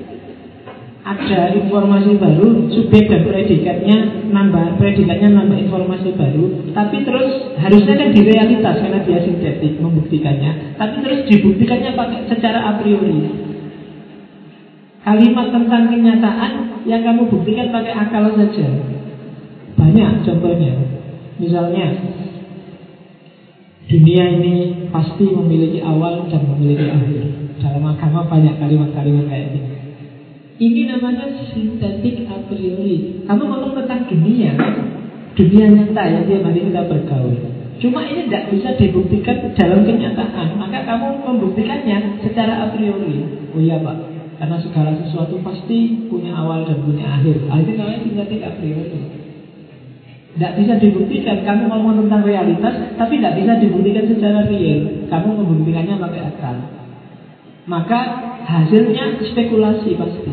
Ada informasi baru, subjek dan predikatnya nambah, predikatnya nambah informasi baru, tapi terus harusnya kan di realitas karena dia sintetik membuktikannya, tapi terus dibuktikannya pakai secara a priori. Kalimat tentang kenyataan yang kamu buktikan pakai akal saja. Banyak contohnya. Misalnya Dunia ini pasti memiliki awal dan memiliki akhir Dalam agama banyak kalimat-kalimat kayak ini Ini namanya sintetik a priori. Kamu ngomong tentang dunia Dunia nyata yang tiap hari kita bergaul. Cuma ini tidak bisa dibuktikan dalam kenyataan. Maka kamu membuktikannya secara a priori. Oh iya pak. Karena segala sesuatu pasti punya awal dan punya akhir. Ah, Itu namanya sintetik a priori. Tidak bisa dibuktikan. Kamu ngomong tentang realitas, tapi tidak bisa dibuktikan secara real. Kamu membuktikannya pakai akal. Maka hasilnya spekulasi pasti.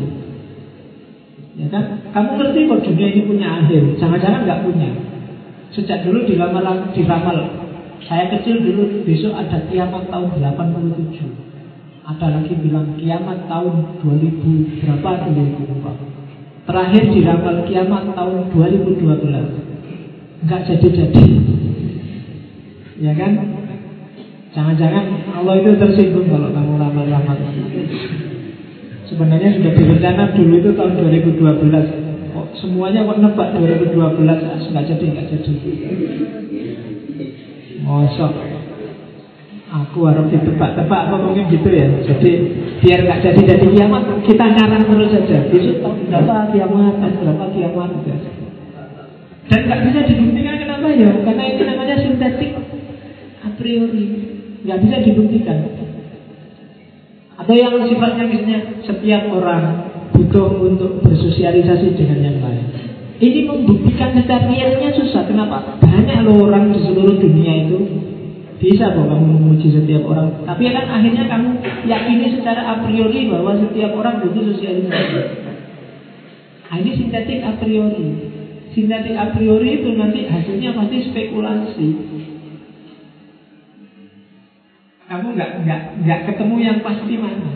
Ya kan? Kamu ngerti kok dunia ini punya akhir. Jangan-jangan nggak punya. Sejak dulu diramal, diramal. Saya kecil dulu besok ada kiamat tahun 87. Ada lagi bilang kiamat tahun 2000 berapa 2004. Terakhir diramal kiamat tahun 2012 nggak jadi-jadi. Ya kan? Jangan-jangan Allah itu tersinggung kalau kamu ramal-ramal. Sebenarnya sudah direncana dulu itu tahun 2012. Kok semuanya kok nebak 2012 nggak jadi nggak jadi. Mosok. Aku harus ditebak-tebak apa mungkin gitu ya. Jadi biar nggak jadi jadi kiamat kita ngarang terus saja. Besok berapa kiamat, berapa kiamat. Gitu. Dan nggak bisa dibuktikan kenapa ya? Karena ini namanya sintetik a priori. Nggak bisa dibuktikan. Atau yang sifatnya misalnya setiap orang butuh untuk bersosialisasi dengan yang lain. Ini membuktikan secara realnya susah. Kenapa? Banyak loh orang di seluruh dunia itu bisa kok kamu memuji setiap orang. Tapi kan akhirnya kamu yakini secara a priori bahwa setiap orang butuh sosialisasi. Nah, ini sintetik a priori. Sintetik a priori itu nanti hasilnya pasti spekulasi. Kamu nggak nggak nggak ketemu yang pasti mana.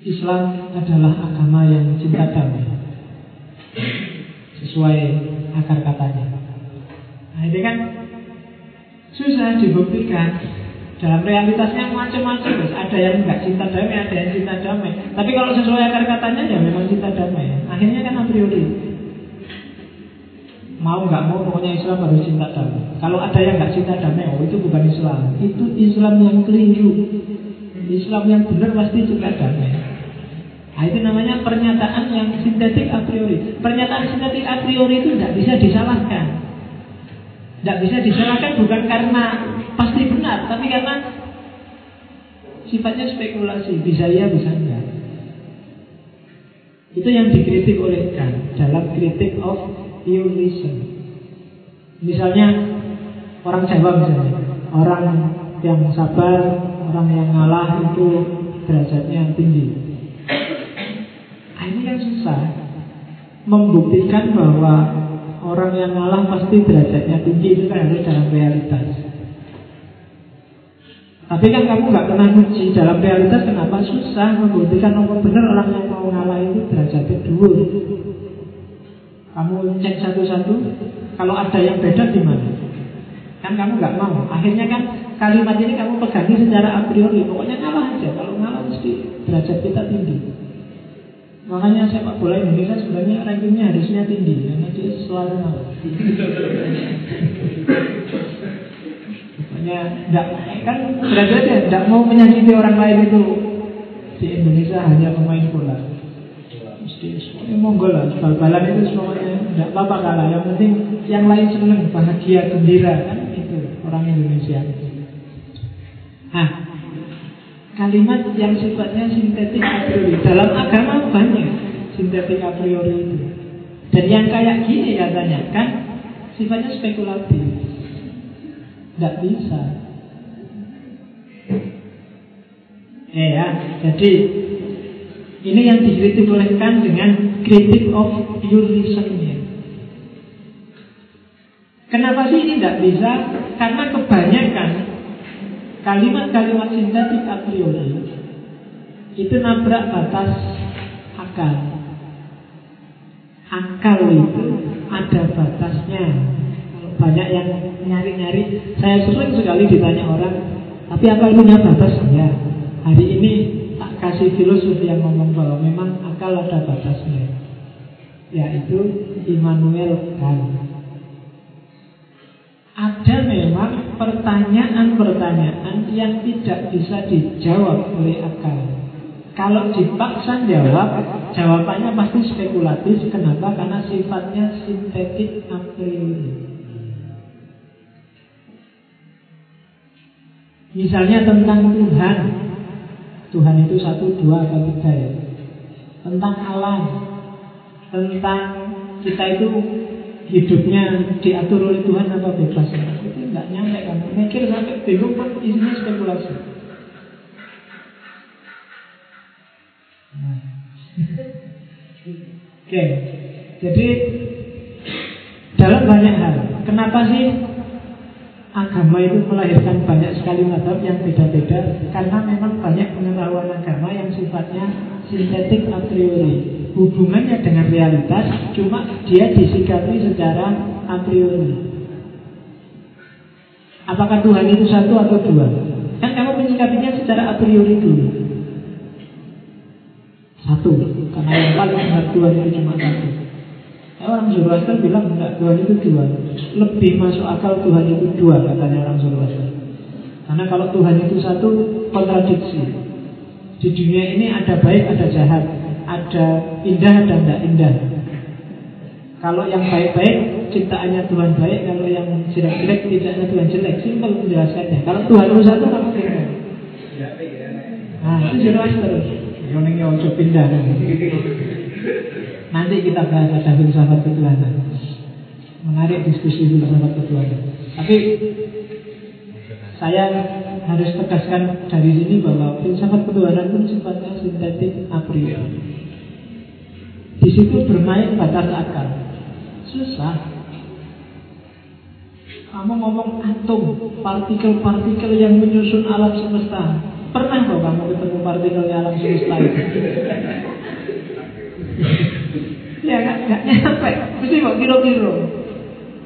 Islam adalah agama yang cinta damai. Sesuai akar katanya. Nah ini kan susah dibuktikan. Dalam realitasnya macam-macam Ada yang nggak cinta damai, ada yang cinta damai. Tapi kalau sesuai akar katanya ya memang cinta damai. Akhirnya kan a priori mau nggak mau pokoknya Islam harus cinta damai. Kalau ada yang nggak cinta damai, oh itu bukan Islam. Itu Islam yang keliru. Islam yang benar pasti cinta damai. Nah, itu namanya pernyataan yang sintetik a priori. Pernyataan sintetik a priori itu tidak bisa disalahkan. Tidak bisa disalahkan bukan karena pasti benar, tapi karena sifatnya spekulasi. Bisa iya, bisa enggak. Itu yang dikritik oleh Kant dalam kritik of reason. Misalnya orang Jawa misalnya, orang yang sabar, orang yang ngalah itu derajatnya tinggi. Nah, ini kan susah membuktikan bahwa orang yang ngalah pasti derajatnya tinggi itu kan harus dalam realitas. Tapi kan kamu nggak pernah uji dalam realitas kenapa susah membuktikan orang benar orang yang mau ngalah itu derajatnya dua. Kamu cek satu-satu, kalau ada yang beda gimana? Kan kamu nggak mau. Akhirnya kan kalimat ini kamu pegangi secara a priori. Pokoknya ngalah aja. Kalau ngalah mesti derajat kita tinggi. Makanya sepak bola Indonesia sebenarnya rankingnya harusnya tinggi karena dia selalu ngalah. Makanya enggak, kan derajatnya tidak mau menyakiti orang lain itu di Indonesia hanya pemain bola. Mesti semuanya monggo lah, bal-balan itu semuanya tidak apa-apa kalah. Yang penting yang lain seneng, bahagia, gembira kan itu orang Indonesia. Nah, kalimat yang sifatnya sintetik a priori dalam agama banyak sintetik a priori itu. Dan yang kayak gini katanya kan sifatnya spekulatif. Tidak bisa. Eh ya, jadi ini yang dikritik oleh Kant dengan kritik of pure reasonnya. Kenapa sih ini tidak bisa? Karena kebanyakan kalimat-kalimat sintetik a priori itu nabrak batas akal. Akal itu ada batasnya banyak yang nyari-nyari. Saya sering sekali ditanya orang, tapi apa punya batas? Ya, hari ini kasih filosof yang ngomong bahwa memang akal ada batasnya, yaitu Immanuel Kant. Ada memang pertanyaan-pertanyaan yang tidak bisa dijawab oleh akal. Kalau dipaksa jawab, jawabannya pasti spekulatif. Kenapa? Karena sifatnya sintetik a priori. Misalnya tentang Tuhan Tuhan itu satu, dua, atau tiga ya? Tentang alam Tentang kita itu hidupnya diatur oleh Tuhan atau bebas? Itu nggak nyampe kan? Mikir sampai bingung kan isinya spekulasi. Nah. Oke. Jadi Dalam banyak hal Kenapa sih agama itu melahirkan banyak sekali madhab yang beda-beda karena memang banyak pengetahuan agama yang sifatnya sintetik a priori. Hubungannya dengan realitas cuma dia disikapi secara a priori. Apakah Tuhan itu satu atau dua? Kan kamu menyikapinya secara a priori dulu. Satu karena yang paling Tuhan itu cuma satu Orang Zoroaster bilang enggak, Tuhan itu dua. Lebih masuk akal Tuhan itu dua, katanya orang Zoroaster. Karena kalau Tuhan itu satu, kontradiksi. Di dunia ini ada baik, ada jahat. Ada indah, dan tidak indah. Kalau yang baik-baik, ciptaannya Tuhan baik. Kalau yang jelek-jelek, ciptaannya Tuhan jelek. Simpel menjelaskannya. Kalau Tuhan itu satu, kamu kira. Nah, itu Zoroaster. Yang yang pindah. Nanti kita bahas ada filsafat ketuhanan. Menarik diskusi filsafat ketuhanan. Tapi saya harus tegaskan dari sini bahwa filsafat ketuhanan pun sifatnya sintetik a priori. Di situ bermain batas akal. Susah. Kamu ngomong atom, partikel-partikel yang menyusun alam semesta. Pernah kok kamu ketemu partikel alam semesta itu? ya kan nggak nyampe mesti kok kira-kira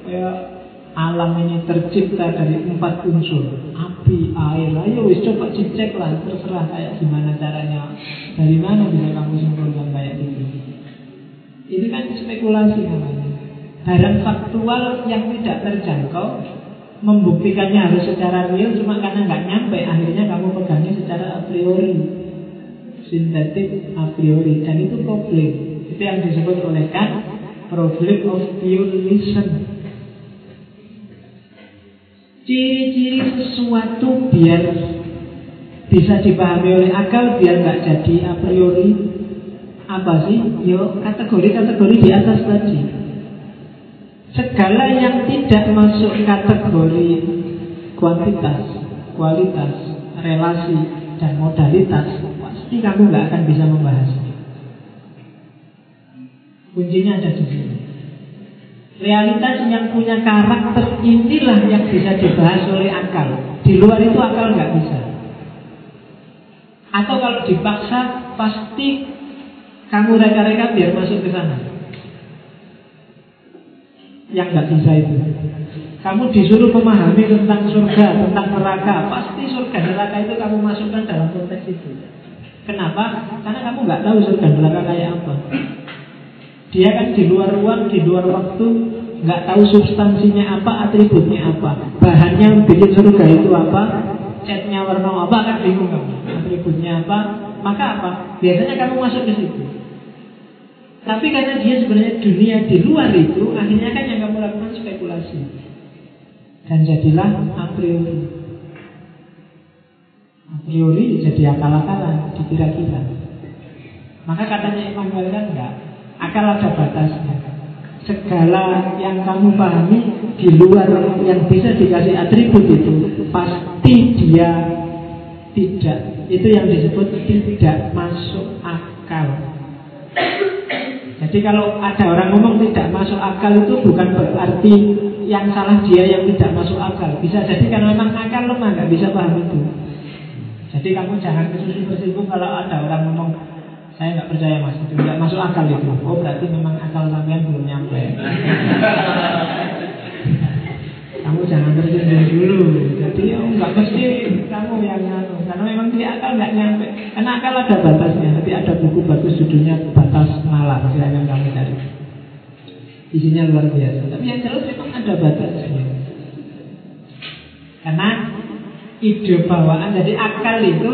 ya alam ini tercipta dari empat unsur. Api air. Ayo wis coba cek lah terserah kayak gimana caranya. Dari mana bisa kamu simpulkan kayak gitu? Ini kan spekulasi namanya. Barang faktual yang tidak terjangkau Membuktikannya harus secara real Cuma karena nggak nyampe Akhirnya kamu pegangnya secara a priori. Sintetik a priori. Dan itu problem Itu yang disebut oleh Kant Problem of dualism Ciri-ciri sesuatu biar bisa dipahami oleh akal biar nggak jadi a priori apa sih? Yo kategori-kategori di atas tadi. Segala yang tidak masuk kategori kuantitas, kualitas, relasi, dan modalitas Pasti kamu nggak akan bisa membahasnya Kuncinya ada di sini Realitas yang punya karakter inilah yang bisa dibahas oleh akal Di luar itu akal nggak bisa Atau kalau dipaksa Pasti kamu reka-reka biar masuk ke sana yang nggak bisa itu. Kamu disuruh memahami tentang surga, tentang neraka, pasti surga neraka itu kamu masukkan dalam konteks itu. Kenapa? Karena kamu nggak tahu surga neraka kayak apa. Dia kan di luar ruang, di luar waktu, nggak tahu substansinya apa, atributnya apa, bahannya bikin surga itu apa, catnya warna apa, kan bingung kamu. Atributnya apa, maka apa? Biasanya kamu masuk ke situ. Tapi karena dia sebenarnya dunia di luar itu, akhirnya kan yang kamu lakukan spekulasi. Dan jadilah a priori. A priori jadi akal-akalan, dikira-kira. Maka katanya Immanuel kan enggak. Akal ada batasnya. Segala yang kamu pahami di luar yang bisa dikasih atribut itu pasti dia tidak. Itu yang disebut tidak masuk akal. Jadi kalau ada orang ngomong tidak masuk akal itu bukan berarti yang salah dia yang tidak masuk akal. Bisa jadi karena memang akal lemah nggak bisa paham itu. Jadi kamu jangan kesusu bersinggung kalau ada orang ngomong saya nggak percaya mas itu nggak masuk akal itu. Oh berarti memang akal sampean belum nyampe. kamu jangan tersinggung dulu. Jadi oh, nggak mesti kamu yang ngaku. Karena memang di akal nggak nyampe. Karena akal ada batasnya. Nanti ada buku bagus judulnya batas nalar. Silahkan kamu cari. Isinya luar biasa. Tapi yang jelas memang ada batasnya. Karena ide bawaan jadi akal itu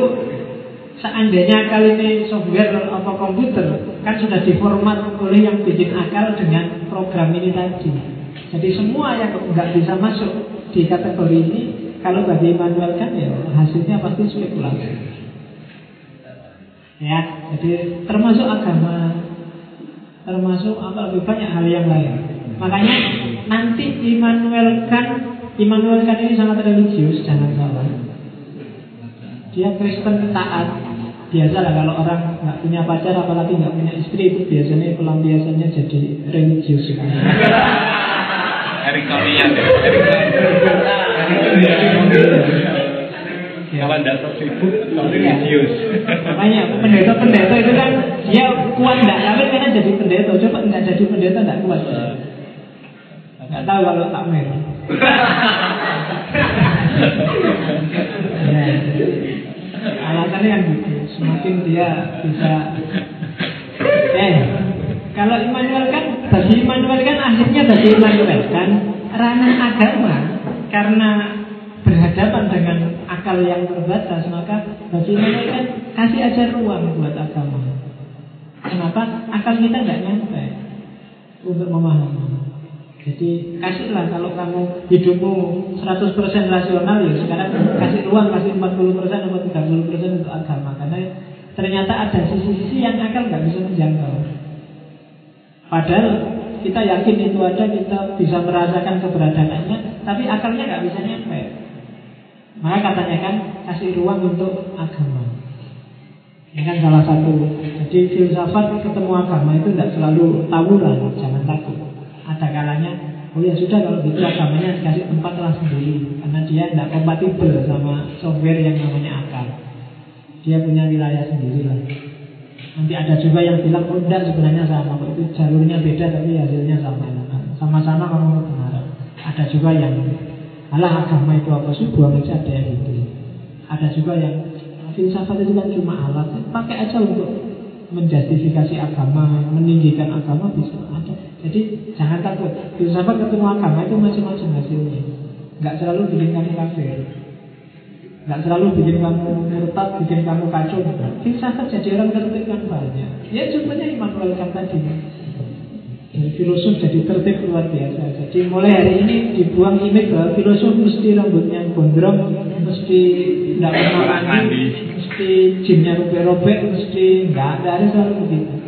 seandainya akal ini software atau komputer kan sudah diformat oleh yang bikin akal dengan program ini tadi. Jadi semua yang nggak bisa masuk di kategori ini kalau bagi Immanuel kan ya hasilnya pasti spekulasi. Ya, jadi termasuk agama, termasuk apa lebih banyak hal yang lain. Makanya nanti Immanuel kan Immanuel kan ini sangat religius, jangan salah. Dia Kristen taat. Biasalah kalau orang nggak punya pacar apalagi nggak punya istri itu biasanya pelampiasannya jadi religius. Eriksonian ya. Kalau tidak tersibuk, religius. Makanya pendeta-pendeta itu kan dia kuat tidak kawin karena jadi pendeta. Coba nggak jadi pendeta tidak kuat. Nggak tahu kalau takmir. ya, alasannya kan gitu. Semakin dia bisa eh kalau Immanuel kan bagi Immanuel kan akhirnya bagi Immanuel kan ranah agama karena berhadapan dengan akal yang terbatas maka bagi Immanuel kan kasih aja ruang buat agama. Kenapa? Akal kita nggak nyampe untuk memahami. Jadi kasihlah kalau kamu hidupmu 100% rasional ya sekarang kasih ruang kasih 40% atau 30% untuk agama karena ternyata ada sisi-sisi yang akal nggak bisa menjangkau. Padahal kita yakin itu ada, kita bisa merasakan keberadaannya, tapi akalnya nggak bisa nyampe. Maka katanya kan kasih ruang untuk agama. Ini kan salah satu. Jadi filsafat ketemu agama itu tidak selalu tawuran. Ada kalanya, oh ya sudah kalau gitu agamanya kasih tempat lah sendiri, karena dia tidak kompatibel sama software yang namanya akal. Dia punya wilayah sendiri lah. Nanti ada juga yang bilang oh enggak sebenarnya sama. Itu jalurnya beda tapi hasilnya sama. Sama-sama kamu kebenaran Ada juga yang Alah agama itu apa sih? Buang aja ada yang itu Ada juga yang Filsafat itu kan cuma alat. Pakai aja untuk menjustifikasi agama Meninggikan agama bisa ada Jadi jangan takut. Filsafat ketemu agama itu macam-macam hasilnya. Nggak selalu bikin kamu kafir. Nggak selalu bikin kamu murtad, bikin kamu kacau. Filsafat jadi orang tertib kan banyak. Ya contohnya Immanuel Kant tadi. Jadi filosof jadi tertib luar biasa. Jadi mulai hari ini dibuang image bahwa filosof mesti rambutnya gondrong, mesti tidak pernah mandi, mesti jinnya robek-robek, mesti nggak ada ada selalu begitu.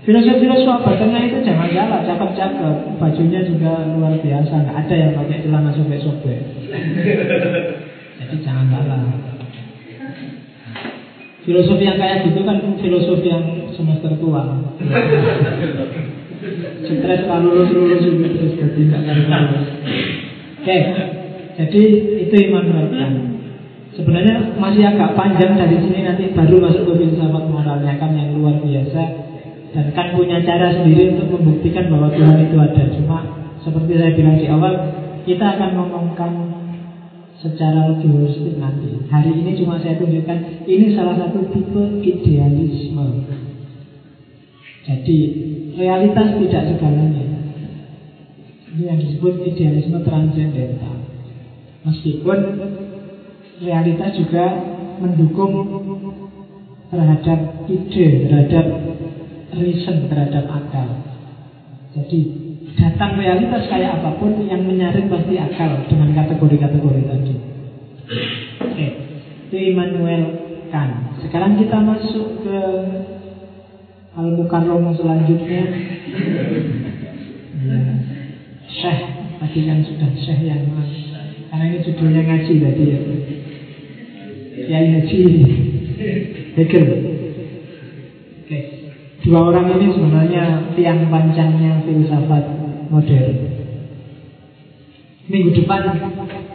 Filosof-filosof abad tengah itu jangan salah, cakep-cakep, bajunya juga luar biasa, nggak ada yang pakai celana sobek-sobek. Jadi jangan salah. Filosofi yang kayak gitu kan filosofi yang semester tua. Stres kalau lulus-lulus terus jadi nggak lulus. Oke, jadi itu Immanuel Kant. Sebenarnya masih agak panjang dari sini nanti baru masuk ke filsafat moralnya kan yang luar biasa dan kan punya cara sendiri untuk membuktikan bahwa Tuhan itu ada. Cuma seperti saya bilang di awal, kita akan ngomongkan secara lebih holistik nanti. Hari ini cuma saya tunjukkan ini salah satu tipe idealisme. Jadi realitas tidak segalanya. Ini yang disebut idealisme transendental. Meskipun realitas juga mendukung terhadap ide, terhadap reason, terhadap akal. Jadi datang realitas kayak apa pun yang menyaring pasti akal dengan kategori-kategori tadi. Oke, itu Immanuel Kant. Sekarang kita masuk ke Al Mukarrom selanjutnya. Ya. Syekh tadi kan sudah Syekh yang karena ini judulnya ngaji tadi ya. Kiai Haji Hegel. Dua orang ini sebenarnya tiang pancangnya filsafat modern. Minggu depan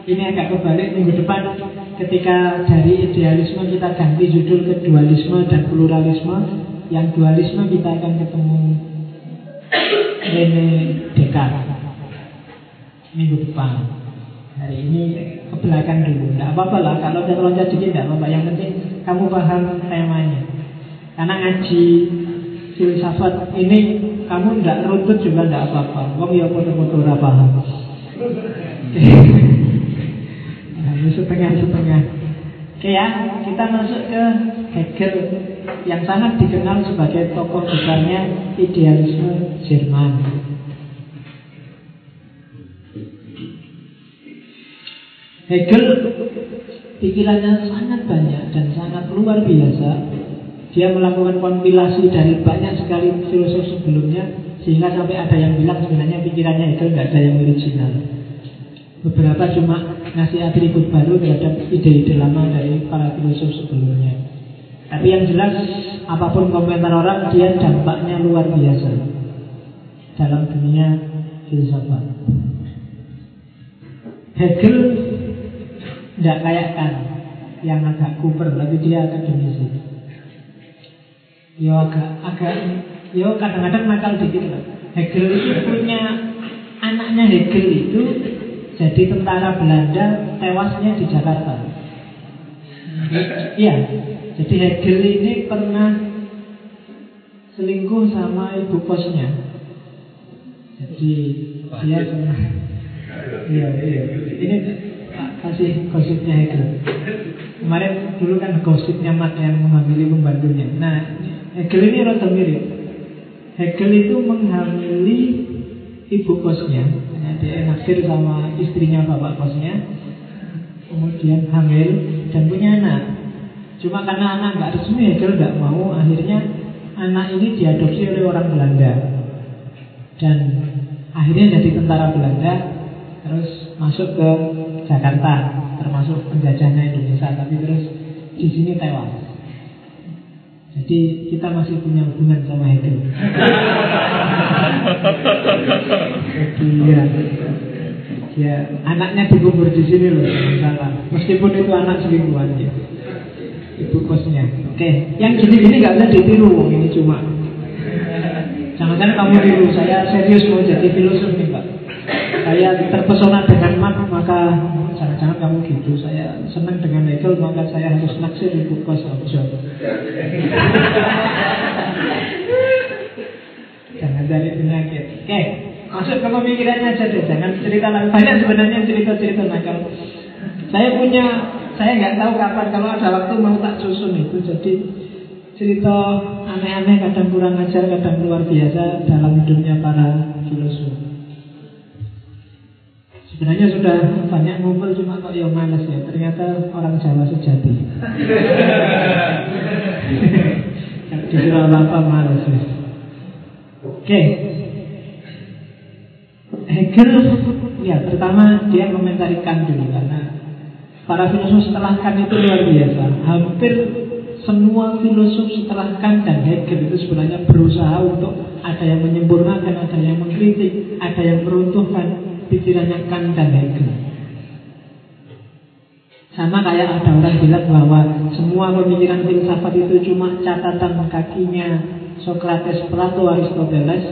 ini agak kebalik minggu depan ketika dari idealisme kita ganti judul ke dualisme dan pluralisme yang dualisme kita akan ketemu Rene Descartes minggu depan. Hari ini ke belakang dulu. Tidak apa-apa lah kalau loncat-loncat sedikit tidak apa-apa. Yang penting kamu paham temanya. Karena ngaji filsafat ini kamu tidak runtut juga tidak apa-apa wong ya foto-foto paham nah, setengah-setengah Oke ya, kita masuk ke Hegel yang sangat dikenal sebagai tokoh besarnya idealisme Jerman. Hegel pikirannya sangat banyak dan sangat luar biasa. Dia melakukan kompilasi dari banyak sekali filosof sebelumnya sehingga sampai ada yang bilang sebenarnya pikirannya Hegel nggak ada yang original. Beberapa cuma ngasih atribut baru terhadap ide-ide lama dari para filosof sebelumnya. Tapi yang jelas apa pun komentar orang dia dampaknya luar biasa dalam dunia filsafat. Hegel tidak kayak kan yang agak kuper tapi dia akademisi. Yo agak agak yo kadang-kadang nakal dikit lah. Hegel itu punya anaknya Hegel itu jadi tentara Belanda tewasnya di Jakarta. Iya, jadi Hegel ini pernah selingkuh sama ibu kosnya. Jadi dia pernah. Iya, iya. Ini kasih gosipnya Hegel. Kemarin dulu kan gosipnya Mat yang menghamili pembantunya. Nah, Hegel ini rada mirip. Hegel itu menghamili ibu kosnya. Dia naksir sama istrinya bapak kosnya. Kemudian hamil dan punya anak. Cuma karena anak nggak resmi Hegel nggak mau, akhirnya anak ini diadopsi oleh orang Belanda. Dan akhirnya jadi tentara Belanda, terus masuk ke Jakarta, termasuk penjajahnya Indonesia, tapi terus di sini tewas. Jadi kita masih punya hubungan sama Hegel. Jadi ya, ya anaknya dikubur di sini loh, salah. Meskipun itu anak selingkuhan ya. Ibu kosnya. Oke, yang gini-gini nggak usah ditiru, ini cuma. Jangan-jangan kamu tiru, saya serius mau jadi filosof nih. Saya terpesona dengan Mat, maka jangan-jangan kamu gitu. Saya senang dengan Hegel, maka saya harus naksir ibu kos Jangan-jangan dari penyakit. Oke, masuk ke pemikirannya aja deh. Jangan cerita lagi. Banyak sebenarnya cerita-cerita nakal. Saya punya, saya nggak tahu kapan. Kalau ada waktu mau tak susun itu. Jadi cerita aneh-aneh kadang kurang ajar, kadang luar biasa dalam hidupnya para filosof. Sebenarnya sudah banyak ngumpul cuma kok ya males ya. Ternyata orang Jawa sejati. Disuruh apa males ya. Oke. Hegel ya pertama dia komentari Kant dulu karena para filosof setelah Kant itu luar biasa. Hampir semua filosof setelah Kant dan Hegel itu sebenarnya berusaha untuk ada yang menyempurnakan, ada yang mengkritik, ada yang meruntuhkan pikirannya Kant dan Hegel. Sama kayak ada orang bilang bahwa semua pemikiran filsafat itu cuma catatan kakinya Socrates, Plato, Aristoteles.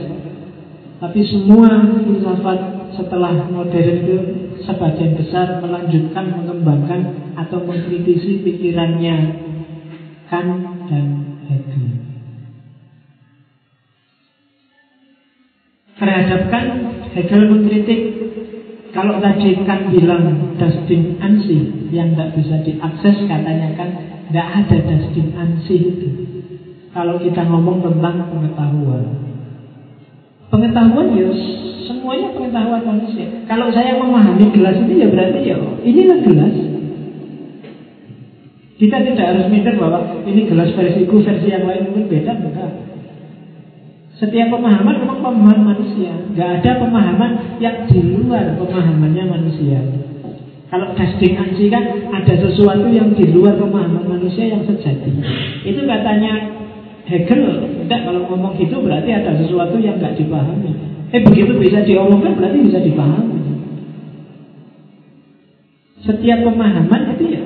Tapi semua filsafat setelah modern itu sebagian besar melanjutkan, mengembangkan atau mengkritisi pikirannya Kant dan Hegel. Terhadapkan Hegel mengkritik kalau tadi kan bilang dusting ansi yang tidak bisa diakses katanya kan tidak ada dusting ansi itu. Kalau kita ngomong tentang pengetahuan, pengetahuan ya semuanya pengetahuan manusia. Kalau saya memahami gelas ini ya berarti ya inilah gelas. Kita tidak harus mikir bahwa ini gelas versiku versi yang lain mungkin beda enggak. Setiap pemahaman memang pemahaman manusia. Gak ada pemahaman yang di luar pemahamannya manusia. Kalau dusting ansi kan ada sesuatu yang di luar pemahaman manusia yang sejati. Itu katanya Hegel. Tidak kalau ngomong gitu berarti ada sesuatu yang gak dipahami. Eh begitu bisa diomongkan berarti bisa dipahami. Setiap pemahaman itu ya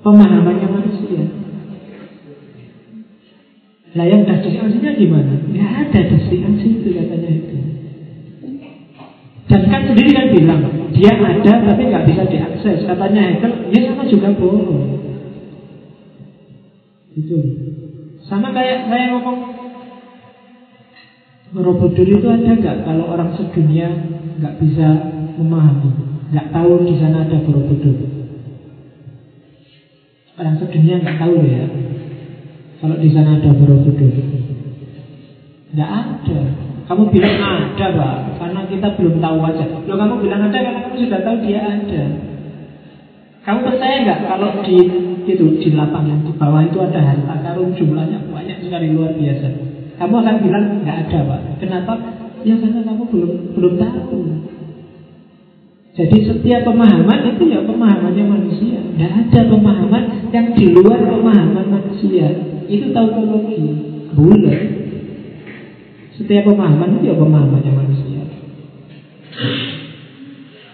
pemahamannya manusia. Lah yang dusting ansinya gimana? Ya ada dusting ansi itu katanya itu. Dan kan sendiri kan bilang dia ada tapi nggak bisa diakses. Katanya Hegel, ya sama juga bohong. Itu sama kayak saya ngomong Borobudur itu ada nggak kalau orang sedunia nggak bisa memahami, nggak tahu di sana ada Borobudur. Orang sedunia nggak tahu ya kalau di sana ada Borobudur. Nggak ada. Kamu bilang ada, Pak, karena kita belum tahu aja. Loh, kamu bilang ada karena kamu sudah tahu dia ada. Kamu percaya nggak kalau di itu di lapangan di bawah itu ada harta karun jumlahnya banyak sekali luar biasa. Kamu akan bilang nggak ada, Pak. Kenapa? Ya karena kamu belum belum tahu. Jadi setiap pemahaman itu ya pemahamannya manusia. Tidak ada pemahaman yang di luar pemahaman manusia. Itu tautologi. Bulat. Setiap pemahaman itu ya pemahamannya manusia.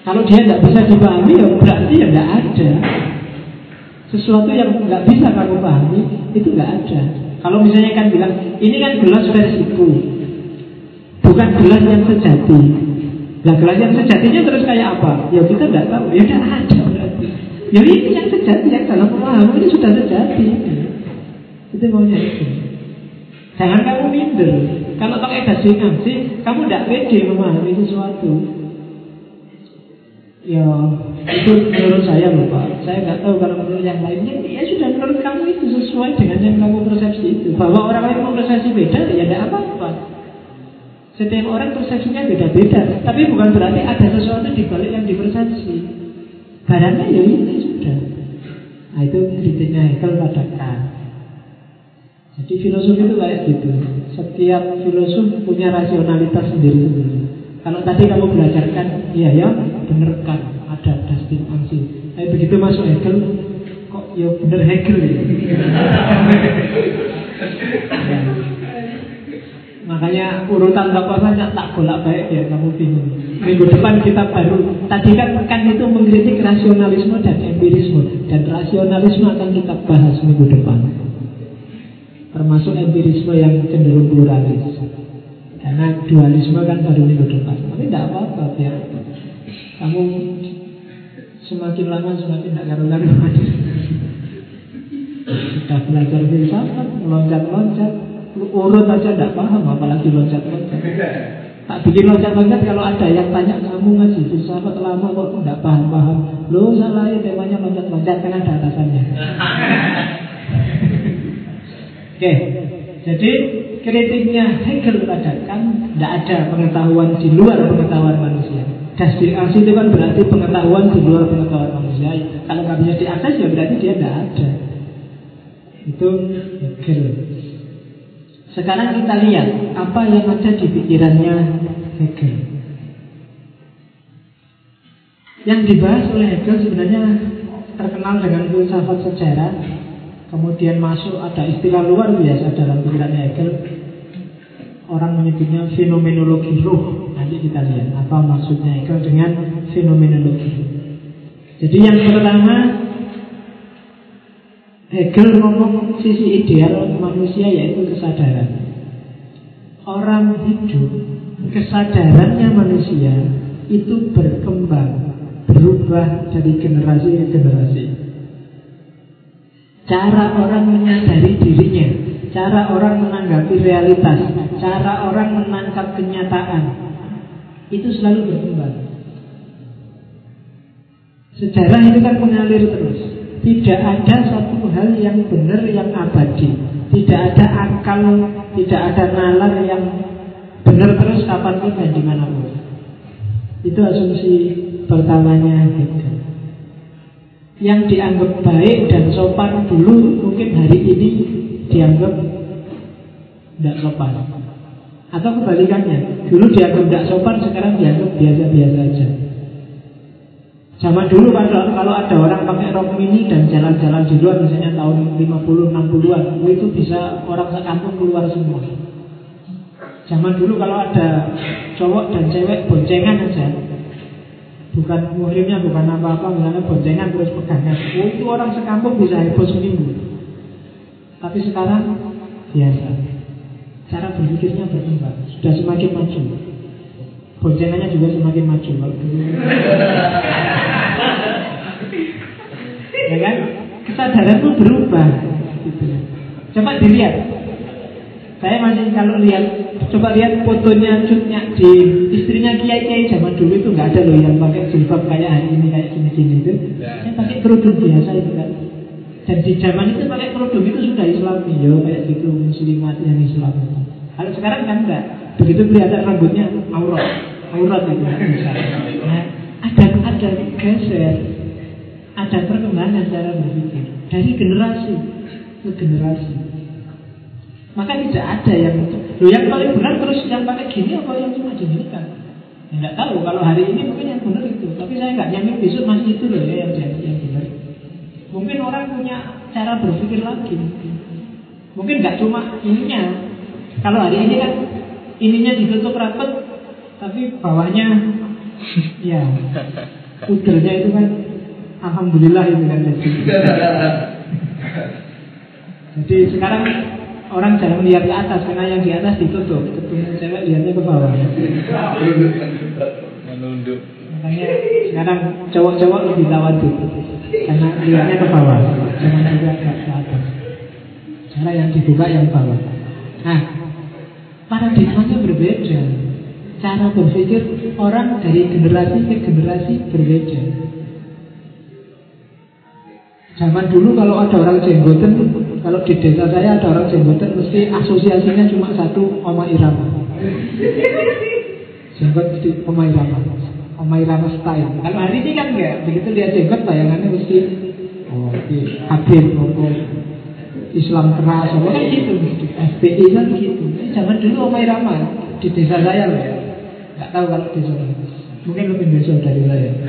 Kalau dia tidak bisa dipahami ya berarti ya tidak ada. Sesuatu yang nggak bisa kamu pahami itu nggak ada. Kalau misalnya kan bilang ini kan gelas versiku, bukan gelas yang sejati. Nah gelas yang sejatinya terus kayak apa? Ya kita nggak tahu. Ya tidak ada berarti. Ya ini yang sejati yang dalam pemahaman ini sudah sejati. Itu maunya itu. Jangan kamu minder. Kalau pakai dasi nasi, kamu tidak pede memahami sesuatu. Ya, itu menurut saya loh Pak. Saya nggak tahu kalau menurut yang lainnya. Ya sudah menurut kamu itu sesuai dengan yang kamu persepsi itu. Bahwa orang lain mempersepsi beda, ya tidak apa-apa. Setiap orang persepsinya beda-beda. Tapi bukan berarti ada sesuatu di balik yang dipersepsi. Barangnya ya ini sudah. Nah itu kritiknya Hegel pada. Jadi filosofi itu kayak gitu. Setiap filosof punya rasionalitas sendiri-sendiri. Kalau tadi kamu belajarkan, iya ya, bener kan, ada dusting ansi. Tapi begitu masuk Hegel, kok ya bener Hegel ya. ya. Makanya urutan tokoh saja tak bolak baik ya kamu bingung. Minggu depan kita baru tadi kan kan itu mengkritik rasionalisme dan empirisme dan rasionalisme akan kita bahas minggu depan. Termasuk empirisme yang cenderung pluralis. Karena dualisme kan baru minggu depan. Tapi tidak apa-apa biar kamu semakin lama semakin tidak karu-karuan. Sudah belajar filsafat, meloncat-loncat, urut aja tidak paham, apalagi loncat-loncat. Tak bikin loncat-loncat kalau ada yang tanya kamu ngaji filsafat lama kok tidak paham-paham. Lo salah ya temanya loncat-loncat kan ada atasannya. Oke, jadi kritiknya Hegel katakan tidak ada pengetahuan di luar pengetahuan manusia. Destinasi itu kan berarti pengetahuan di luar pengetahuan manusia. Kalau nggak bisa diakses ya berarti dia tidak ada. Itu Hegel. Sekarang kita lihat apa yang ada di pikirannya Hegel. Yang dibahas oleh Hegel sebenarnya terkenal dengan filsafat sejarah. Kemudian masuk ada istilah luar biasa dalam pikirannya Hegel. Orang menyebutnya fenomenologi ruh. Nanti kita lihat apa maksudnya Hegel dengan fenomenologi. Jadi yang pertama Hegel ngomong sisi ideal manusia yaitu kesadaran. Orang hidup, kesadarannya manusia itu berkembang, berubah dari generasi ke generasi. Cara orang menyadari dirinya, cara orang menanggapi realitas, cara orang menangkap kenyataan, itu selalu berkembang. Sejarah itu kan mengalir terus. Tidak ada satu hal yang benar yang abadi. Tidak ada akal Tidak ada nalar yang Benar terus kapan pun dan di mana pun Itu asumsi pertamanya Hegel Yang dianggap baik dan sopan dulu Mungkin hari ini dianggap Tidak sopan Atau kebalikannya Dulu dianggap tidak sopan Sekarang dianggap biasa-biasa aja Zaman dulu kalau, kalau ada orang pakai rok mini dan jalan-jalan di luar misalnya tahun 50 60-an, itu bisa orang sekampung keluar semua. Zaman dulu kalau ada cowok dan cewek boncengan aja, bukan muhrimnya bukan apa-apa, misalnya boncengan terus pegangan, oh, itu orang sekampung bisa heboh seminggu. Tapi sekarang biasa. Cara berpikirnya berkembang, sudah semakin maju. Boncengannya juga semakin maju ya kan? Kesadaran itu berubah. Gitu. Coba dilihat. Saya masih kalau lihat, coba lihat fotonya cutnya di istrinya kiai kiai zaman dulu itu nggak ada loh yang pakai jilbab kayak hari ini kayak gini gini itu. Saya pakai kerudung biasa itu kan. Dan di zaman itu pakai kerudung itu sudah Islam ya kayak gitu muslimat yang Islam. Kalau sekarang kan enggak. Begitu kelihatan rambutnya aurat, aurat itu Nah, ada ada geser, ada perkembangan cara berpikir dari generasi ke generasi. Maka tidak ada yang lo yang paling benar terus yang pakai gini apa yang cuma kan? Tidak tahu kalau hari ini mungkin yang benar itu, tapi saya nggak yakin besok masih itu loh ya yang yang benar. Mungkin orang punya cara berpikir lagi. Mungkin nggak cuma ininya. Kalau hari ini kan ininya ditutup rapat, tapi bawahnya ya udarnya itu kan alhamdulillah itu kan jadi sekarang orang jangan melihat ke atas karena yang di atas ditutup. Ketemu cewek lihatnya ke bawah. Menunduk. Makanya sekarang cowok-cowok lebih tawadu. Karena lihatnya ke bawah. Jangan juga ke atas. Cara yang dibuka yang bawah. Nah paradigmanya berbeda. Cara berpikir orang dari generasi ke generasi berbeda Zaman dulu kalau ada orang jenggoten, kalau di desa saya ada orang jenggoten, mesti asosiasinya cuma satu Oma Irama. Jenggot di Oma Irama, Oma Irama style. Kalau hari ini kan enggak, begitu lihat jenggot bayangannya mesti oh, Habib, oh, Islam keras, apa kan gitu mesti. FPI kan gitu. Zaman dulu Oma Irama di desa saya loh ya. Enggak tahu kalau di sana. Mungkin lebih desa dari saya.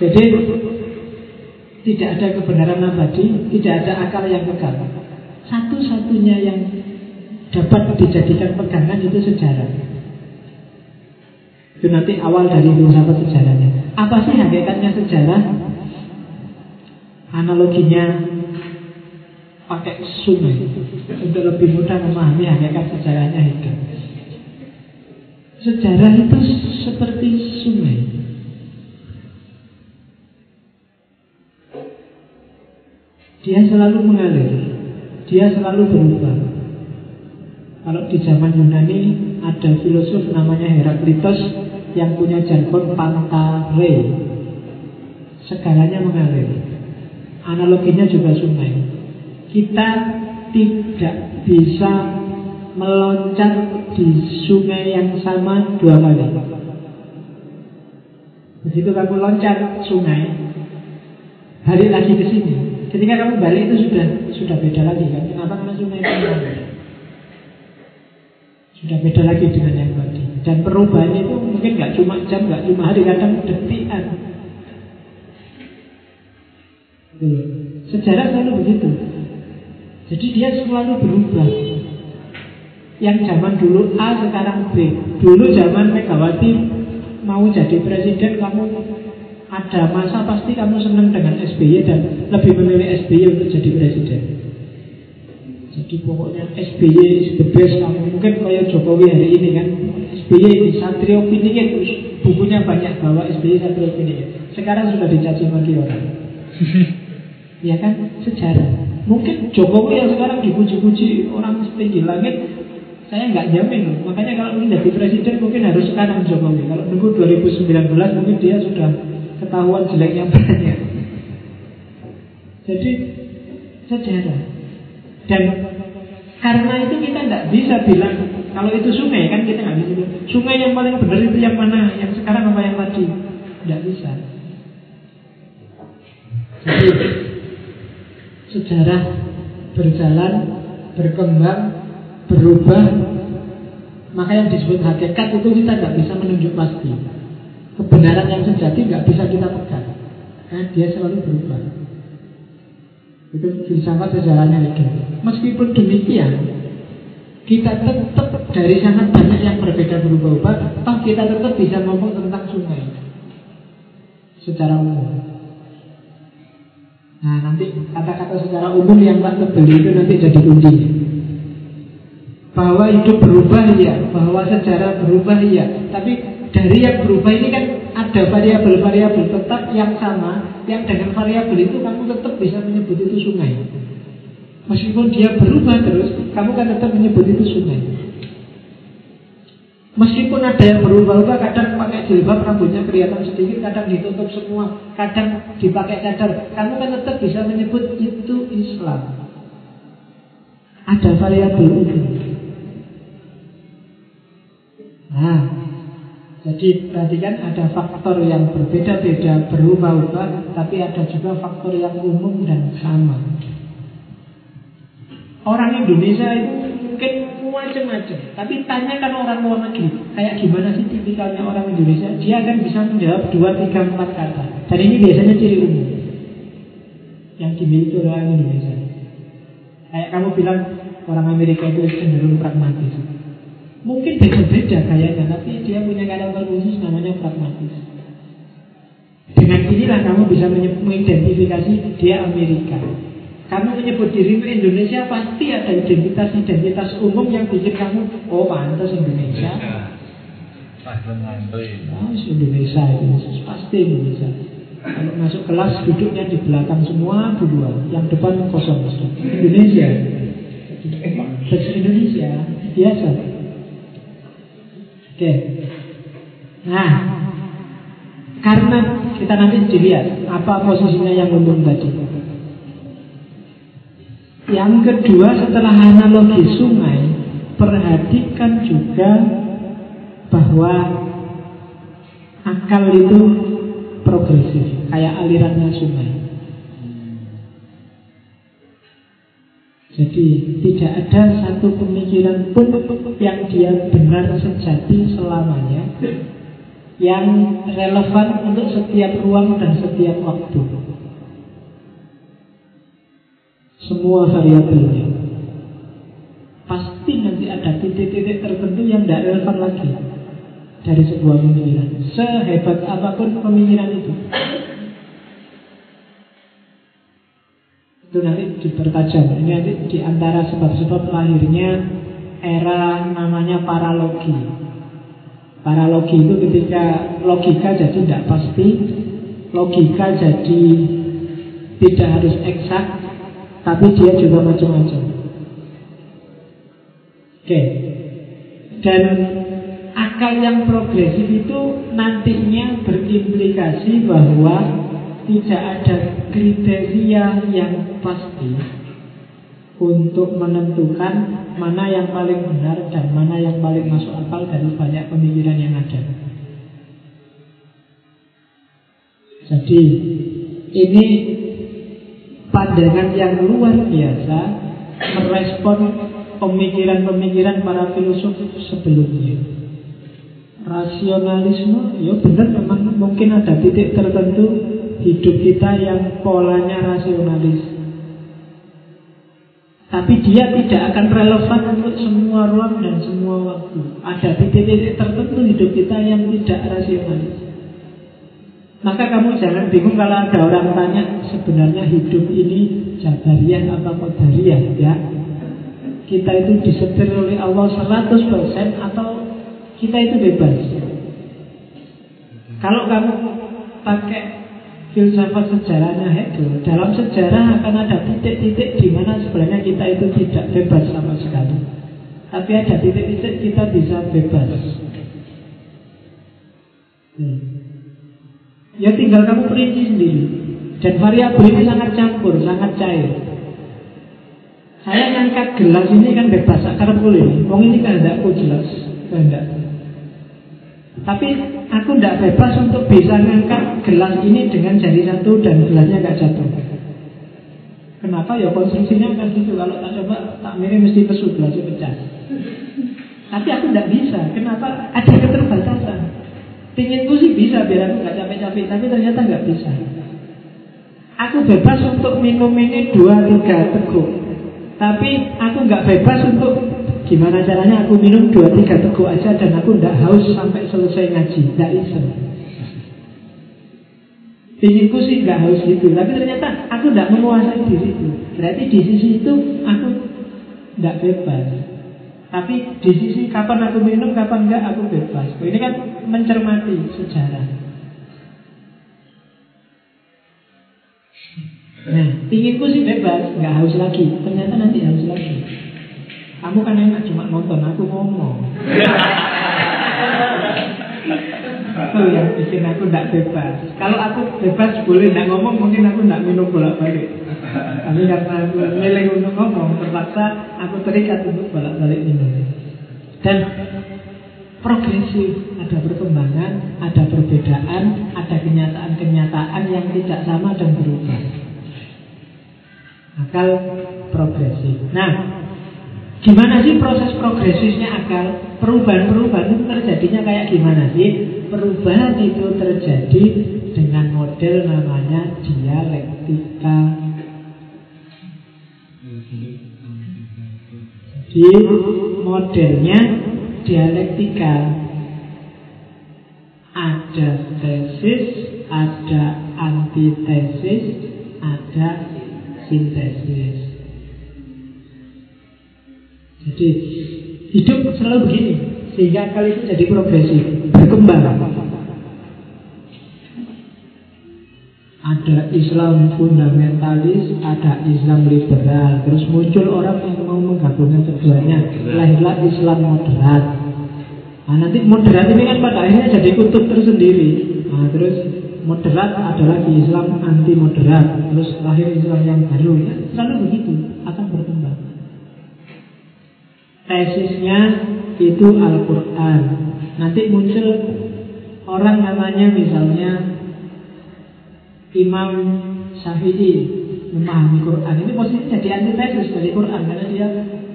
Jadi tidak ada kebenaran abadi, tidak ada akal yang kekal. Satu-satunya yang dapat dijadikan pegangan itu sejarah. Itu nanti awal dari filsafat sejarahnya. Apa sih hakikatnya sejarah? Analoginya pakai sungai untuk lebih mudah memahami hakikat sejarahnya itu. Sejarah itu seperti sungai. Dia selalu mengalir. dia selalu berubah. Kalau di zaman Yunani ada filosof namanya Heraklitus yang punya jargon pantare. Segalanya mengalir. Analoginya juga sungai. Kita tidak bisa meloncat di sungai yang sama dua kali. Begitu kamu loncat sungai, balik lagi ke sini. Ketika kamu balik itu sudah sudah beda lagi kan? Kenapa? Karena itu mengalir. Sudah beda lagi dengan yang tadi. Dan perubahan itu mungkin nggak cuma jam, nggak cuma hari, kadang detikan. Sejarah selalu begitu. Jadi dia selalu berubah. Yang zaman dulu A sekarang B. Dulu zaman Megawati mau jadi presiden kamu ada masa pasti kamu senang dengan SBY dan lebih memilih SBY untuk jadi presiden. Jadi pokoknya SBY is the best kamu mungkin kayak Jokowi hari ini kan SBY ini Satrio Piningit bukunya banyak bahwa SBY Satrio Piningit. Sekarang sudah dicaci maki orang. ya kan sejarah. Mungkin Jokowi yang sekarang dipuji-puji orang setinggi langit saya nggak jamin loh. Makanya kalau ingin jadi presiden mungkin harus sekarang Jokowi. Kalau nunggu 2019 mungkin dia sudah ketahuan jeleknya banyak. Jadi sejarah. Dan karena itu kita tidak bisa bilang kalau itu sungai kan kita nggak bisa bilang sungai yang paling benar itu yang mana, yang sekarang apa yang tadi? Tidak bisa. Jadi sejarah berjalan, berkembang, berubah maka yang disebut hakikat itu kita nggak bisa menunjuk pasti kebenaran yang sejati nggak bisa kita pegang. Karena dia selalu berubah. Itu filsafat sejarahnya itu meskipun demikian kita tetap dari sangat banyak yang berbeda berubah-ubah toh kita tetap bisa ngomong tentang sungai. Secara umum. Nah nanti kata-kata secara umum yang tak beli itu nanti jadi kuncinya bahwa hidup berubah ya, bahwa sejarah berubah ya. Tapi dari yang berubah ini kan ada variabel-variabel tetap yang sama, yang dengan variabel itu kamu tetap bisa menyebut itu sungai. Meskipun dia berubah terus, kamu kan tetap menyebut itu sungai. Meskipun ada yang berubah-ubah, kadang pakai jilbab rambutnya kelihatan sedikit, kadang ditutup semua, kadang dipakai cadar, kamu kan tetap bisa menyebut itu Islam. Ada variabel itu. Nah, jadi perhatikan ada faktor yang berbeda-beda, berubah-ubah, tapi ada juga faktor yang umum dan sama. Orang Indonesia itu mungkin macam-macam, tapi tanyakan orang luar negeri, kayak gimana sih tipikalnya orang Indonesia, dia akan bisa menjawab dua, tiga, empat kata. Dan ini biasanya ciri umum yang dimiliki orang Indonesia. Kayak kamu bilang orang Amerika itu cenderung pragmatis. Mungkin beda-beda kayaknya, tapi dia punya karakter khusus namanya pragmatis. Dengan inilah kamu bisa mengidentifikasi dia Amerika. Kamu menyebut dirimu Indonesia pasti ada identitas-identitas umum yang bikin kamu oh pantas Indonesia. Oh, Indonesia itu pasti Indonesia. Kalau masuk kelas duduknya di belakang semua duluan, yang depan kosong. Indonesia. Bahasa Indonesia biasa. Oke. Nah, karena kita nanti dilihat apa posisinya yang umum tadi. Yang kedua setelah analogi sungai, perhatikan juga bahwa akal itu progresif, kayak alirannya sungai. Jadi tidak ada satu pemikiran pun yang dia benar sejati selamanya Yang relevan untuk setiap ruang dan setiap waktu. Semua variabelnya. Pasti nanti ada titik-titik tertentu yang tidak relevan lagi Dari sebuah pemikiran. Sehebat apa pun pemikiran itu itu nanti dipertajam. Ini nanti di antara sebab-sebab lahirnya era namanya paralogi. Paralogi itu ketika logika jadi tidak pasti, logika jadi tidak harus eksak, tapi dia juga macam-macam. Oke. Dan akal yang progresif itu nantinya berimplikasi bahwa tidak ada kriteria yang pasti untuk menentukan mana yang paling benar dan mana yang paling masuk akal dari banyak pemikiran yang ada. Jadi ini pandangan yang luar biasa merespon pemikiran-pemikiran para filsuf sebelumnya. Rasionalisme, ya benar memang mungkin ada titik tertentu hidup kita yang polanya rasionalis. Tapi dia tidak akan relevan untuk semua ruang dan semua waktu. Ada titik-titik tertentu hidup kita yang tidak rasionalis. Maka kamu jangan bingung kalau ada orang tanya sebenarnya hidup ini jabariyah atau qadariyah ya. Kita itu disetir oleh Allah 100% atau kita itu bebas. Kalau kamu pakai filsafat sejarahnya Hegel, dalam sejarah akan ada titik-titik di mana sebenarnya kita itu tidak bebas sama sekali. Tapi ada titik-titik kita bisa bebas. Hmm. Ya tinggal kamu perinci sendiri. Dan variabel ini sangat campur, sangat cair. Saya ngangkat gelas ini kan bebas, akar boleh. Wong ini kan tidak jelas, tidak. Tapi aku tidak bebas untuk bisa ngangkat gelas ini dengan jari satu dan gelasnya nggak jatuh. Kenapa ya konstruksinya kan gitu Kalau tak coba tak mirip mesti pesu gelasnya pecah Tapi aku tidak bisa Kenapa? Ada keterbatasan Pinginku sih bisa biar aku nggak capek-capek, tapi ternyata nggak bisa. Aku bebas untuk minum ini dua tiga teguk, tapi aku nggak bebas untuk gimana caranya aku minum dua tiga teguk aja dan aku nggak haus sampai selesai ngaji, nggak bisa. Pinginku sih nggak haus gitu, tapi ternyata aku nggak menguasai diri itu. Berarti di sisi itu aku nggak bebas. Tapi di sisi kapan aku minum, kapan enggak aku bebas. Ini kan mencermati sejarah. Nah, inginku sih bebas, nggak haus lagi. Ternyata nanti haus lagi. Kamu kan enak cuma nonton, aku ngomong. Itu yang bikin aku tidak bebas. Kalau aku bebas boleh tidak ngomong, mungkin aku tidak minum bolak-balik. Tapi karena aku milih untuk ngomong, terpaksa aku terikat untuk balik-balik ini. Dan progresif, ada perkembangan, ada perbedaan, ada kenyataan-kenyataan yang tidak sama dan berubah. Akal progresif. Nah, gimana sih proses progresifnya akal? Perubahan-perubahan itu terjadinya kayak gimana sih? Perubahan itu terjadi dengan model namanya dialektika Di modelnya dialektika Ada tesis, ada antitesis, ada sintesis Jadi hidup selalu begini Sehingga kali itu jadi progresif Berkembang Ada Islam fundamentalis, ada Islam liberal. Terus muncul orang yang mau menggabungkan keduanya. Lahirlah Islam moderat. Nah, nanti moderat ini kan pada akhirnya jadi kutub tersendiri. Nah, terus moderat ada lagi Islam anti moderat. Terus lahir Islam yang baru. Ya, selalu begitu, akan berkembang. Tesisnya itu Al-Quran. Nanti muncul orang namanya misalnya Imam Syafi'i memahami Quran ini posisinya jadi antitesis dari Quran karena dia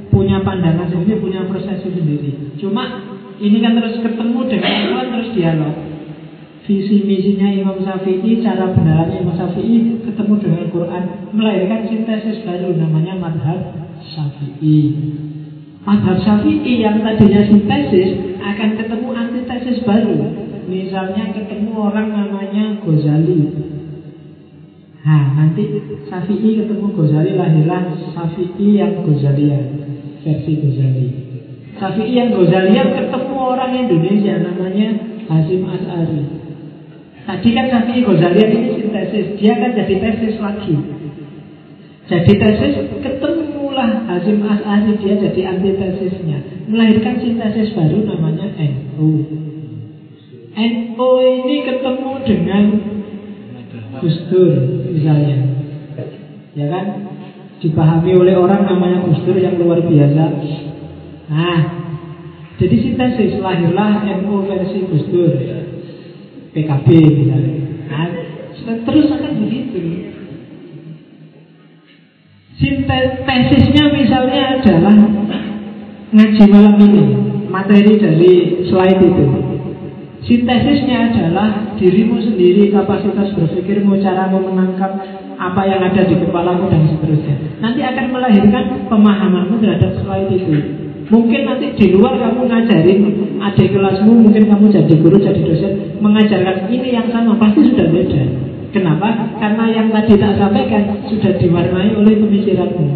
punya pandangan sendiri, punya persepsi sendiri. Cuma ini kan terus ketemu dengan Quran terus dialog. Visi misinya Imam Syafi'i, cara benarnya Imam Syafi'i ketemu dengan Quran melahirkan sintesis baru namanya madhab Syafi'i. Madhab Syafi'i yang tadinya sintesis akan ketemu antitesis baru. Misalnya ketemu orang namanya Ghazali Nah, nanti Syafi'i ketemu Ghazali lahirlah Syafi'i yang Ghazalian versi Ghazali. Syafi'i yang Ghazalian ketemu orang Indonesia namanya Hasim As'ari. Tadi kan Syafi'i Ghazalian ini sintesis, dia kan jadi tesis lagi. Jadi tesis ketemu itulah Hasim As'ari dia jadi antitesisnya. Melahirkan sintesis baru namanya NU. NU ini ketemu dengan Gus Dur misalnya. Ya kan? Dipahami oleh orang namanya Gus Dur yang luar biasa. Nah, jadi sintesis lahirlah NU versi Gus Dur. PKB misalnya. Nah, terus akan begitu. Sintesisnya misalnya adalah ngaji malam ini, materi dari slide itu. Sintesisnya adalah dirimu sendiri, kapasitas berpikirmu, cara menangkap apa yang ada di kepalamu dan seterusnya. Nanti akan melahirkan pemahamanmu terhadap slide itu. Mungkin nanti di luar kamu ngajarin adik kelasmu, mungkin kamu jadi guru, jadi dosen, mengajarkan ini yang sama, pasti sudah beda. Kenapa? Karena yang tadi tak sampaikan sudah diwarnai oleh pemikiranmu.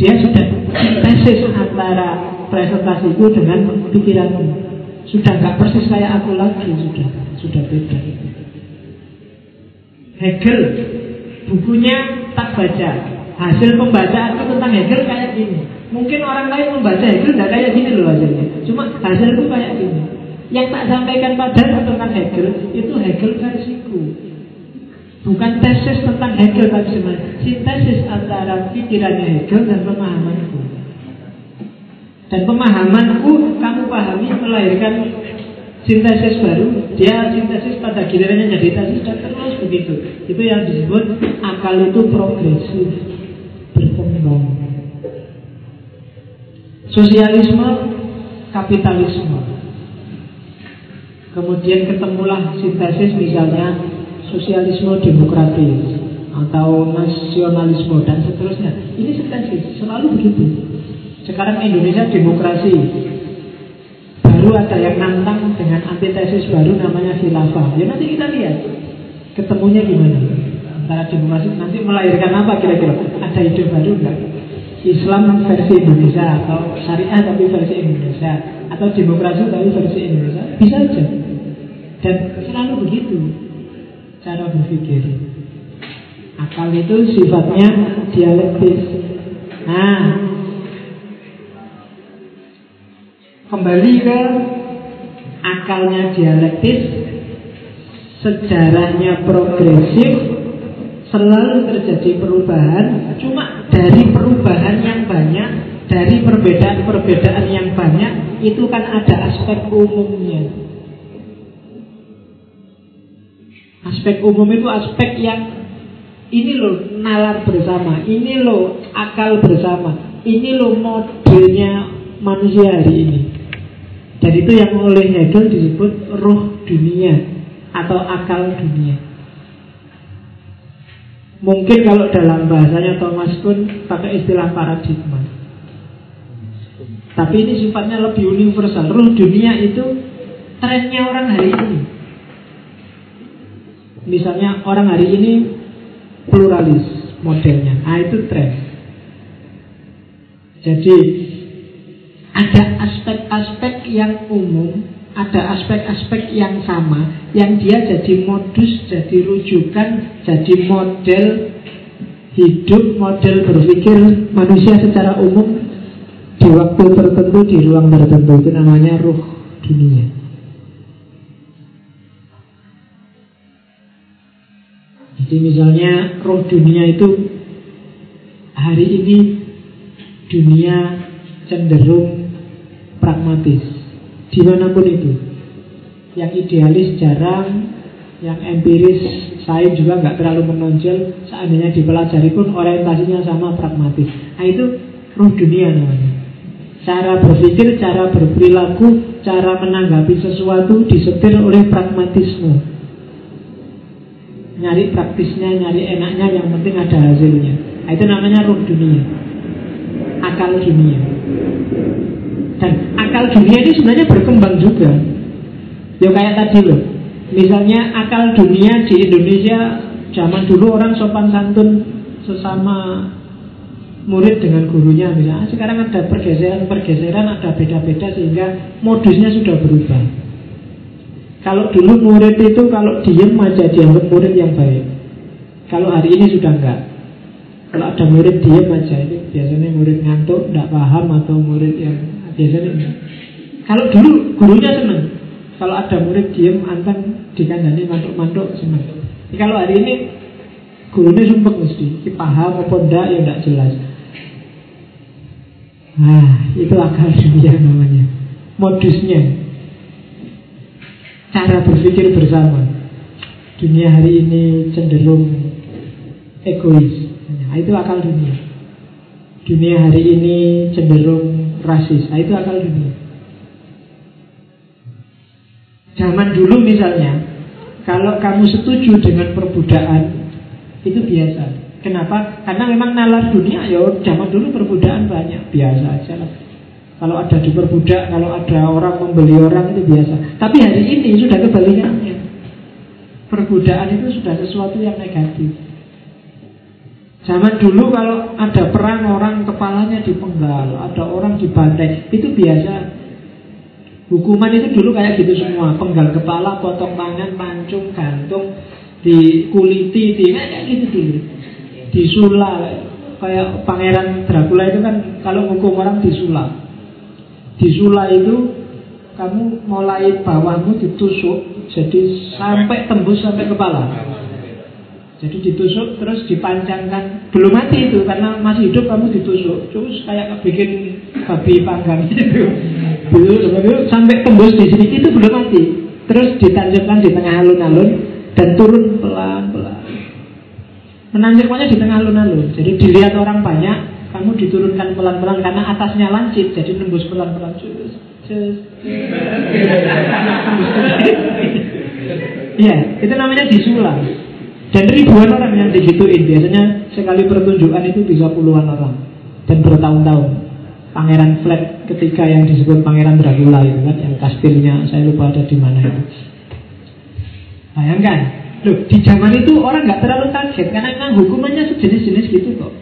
Dia sudah tesis antara presentasiku dengan pikiranmu. Sudah nggak persis kayak aku lagi, sudah sudah beda. Hegel, bukunya tak baca. Hasil pembacaan itu tentang Hegel kayak gini. Mungkin orang lain membaca Hegel tidak kayak gini loh hasilnya. Cuma hasilku kayak gini. Yang tak sampaikan pada tentang Hegel itu Hegel versiku. Bukan tesis tentang Hegel tapi sebenarnya sintesis antara pikirannya Hegel dan pemahamanku. Dan pemahamanku kamu pahami melahirkan sintesis baru, dia sintesis pada gilirannya jadi tesis dan terus begitu. Itu yang disebut akal itu progresif, berkembang. Sosialisme, kapitalisme. Kemudian ketemulah sintesis misalnya sosialisme demokratis atau nasionalisme dan seterusnya. Ini sintesis, selalu begitu. Sekarang Indonesia demokrasi. Baru ada yang nantang dengan antitesis baru namanya khilafah. Ya nanti kita lihat ketemunya gimana. Antara demokrasi nanti melahirkan apa kira-kira? Ada ide baru enggak? Islam versi Indonesia atau syariah tapi versi Indonesia atau demokrasi tapi versi Indonesia bisa aja dan selalu begitu cara berpikir. Akal itu sifatnya dialektis. Nah, kembali ke akalnya dialektis, sejarahnya progresif, selalu terjadi perubahan. Cuma dari perubahan yang banyak, dari perbedaan-perbedaan yang banyak, itu kan ada aspek umumnya. Aspek umum itu aspek yang ini loh nalar bersama, ini loh akal bersama, ini loh modelnya manusia hari ini. Dan itu yang oleh Hegel disebut roh dunia atau akal dunia. Mungkin kalau dalam bahasanya Thomas pun pakai istilah paradigma. Tapi ini sifatnya lebih universal. Roh dunia itu trennya orang hari ini. Misalnya orang hari ini pluralis modelnya. Ah itu tren. Jadi ada aspek-aspek yang umum, ada aspek-aspek yang sama, yang dia jadi modus, jadi rujukan, jadi model hidup, model berpikir manusia secara umum di waktu tertentu, di ruang tertentu. Itu namanya ruh dunia. Jadi misalnya roh dunia itu hari ini dunia cenderung pragmatis di mana pun itu. Yang idealis jarang, yang empiris saya juga nggak terlalu menonjol. Seandainya dipelajari pun orientasinya sama pragmatis. Nah itu roh dunia namanya. Cara berpikir, cara berperilaku, cara menanggapi sesuatu disetir oleh pragmatisme nyari praktisnya, nyari enaknya, yang penting ada hasilnya. Nah, itu namanya ruh dunia, akal dunia. Dan akal dunia ini sebenarnya berkembang juga. Ya kayak tadi loh, misalnya akal dunia di Indonesia zaman dulu orang sopan santun sesama murid dengan gurunya misalnya sekarang ada pergeseran-pergeseran ada beda-beda sehingga modusnya sudah berubah kalau dulu murid itu kalau diem aja dianggap murid yang baik. Kalau hari ini sudah enggak. Kalau ada murid diam aja itu biasanya murid ngantuk, tidak paham atau murid yang biasanya. Kalau dulu gurunya senang. Kalau ada murid diam, anteng dikandani mantuk-mantuk senang. Tapi kalau hari ini gurunya sumpah mesti, paham apa enggak ya tidak jelas. Nah, itu akal dunia namanya. Modusnya. Cara berpikir bersama. Dunia hari ini cenderung egois. Nah, itu akal dunia. Dunia hari ini cenderung rasis. Nah, itu akal dunia. Zaman dulu misalnya, kalau kamu setuju dengan perbudakan, itu biasa. Kenapa? Karena memang nalar dunia, ya zaman dulu perbudakan banyak, biasa aja lah. Kalau ada diperbudak, kalau ada orang membeli orang itu biasa. Tapi hari ini sudah kebalikannya. Perbudakan itu sudah sesuatu yang negatif. Zaman dulu kalau ada perang orang kepalanya dipenggal, ada orang dibantai, itu biasa. Hukuman itu dulu kayak gitu semua, penggal kepala, potong tangan, pancung, gantung, dikuliti, di kayak gitu dulu. Disula, kayak pangeran Dracula itu kan kalau hukum orang disula. Disula itu kamu mulai bawahmu ditusuk, jadi sampai tembus sampai kepala. Jadi ditusuk terus dipancangkan. Belum mati itu karena masih hidup kamu ditusuk. Terus kayak bikin babi panggang gitu. Belum sampai tembus di sini itu belum mati. Terus ditancapkan di tengah alun-alun Dan turun pelan-pelan. Menancapkannya di tengah alun-alun. Jadi dilihat orang banyak Kamu diturunkan pelan-pelan karena atasnya lancip Jadi tembus pelan-pelan. Iya, itu namanya disulam. Dan ribuan orang yang digituin. Biasanya sekali pertunjukan itu bisa puluhan orang. Dan bertahun-tahun. Pangeran Flat ketika yang disebut Pangeran Dracula itu kan Yang kastilnya saya lupa ada di mana itu. Bayangkan. Loh, di zaman itu orang nggak terlalu kaget Karena memang hukumannya sejenis-jenis gitu kok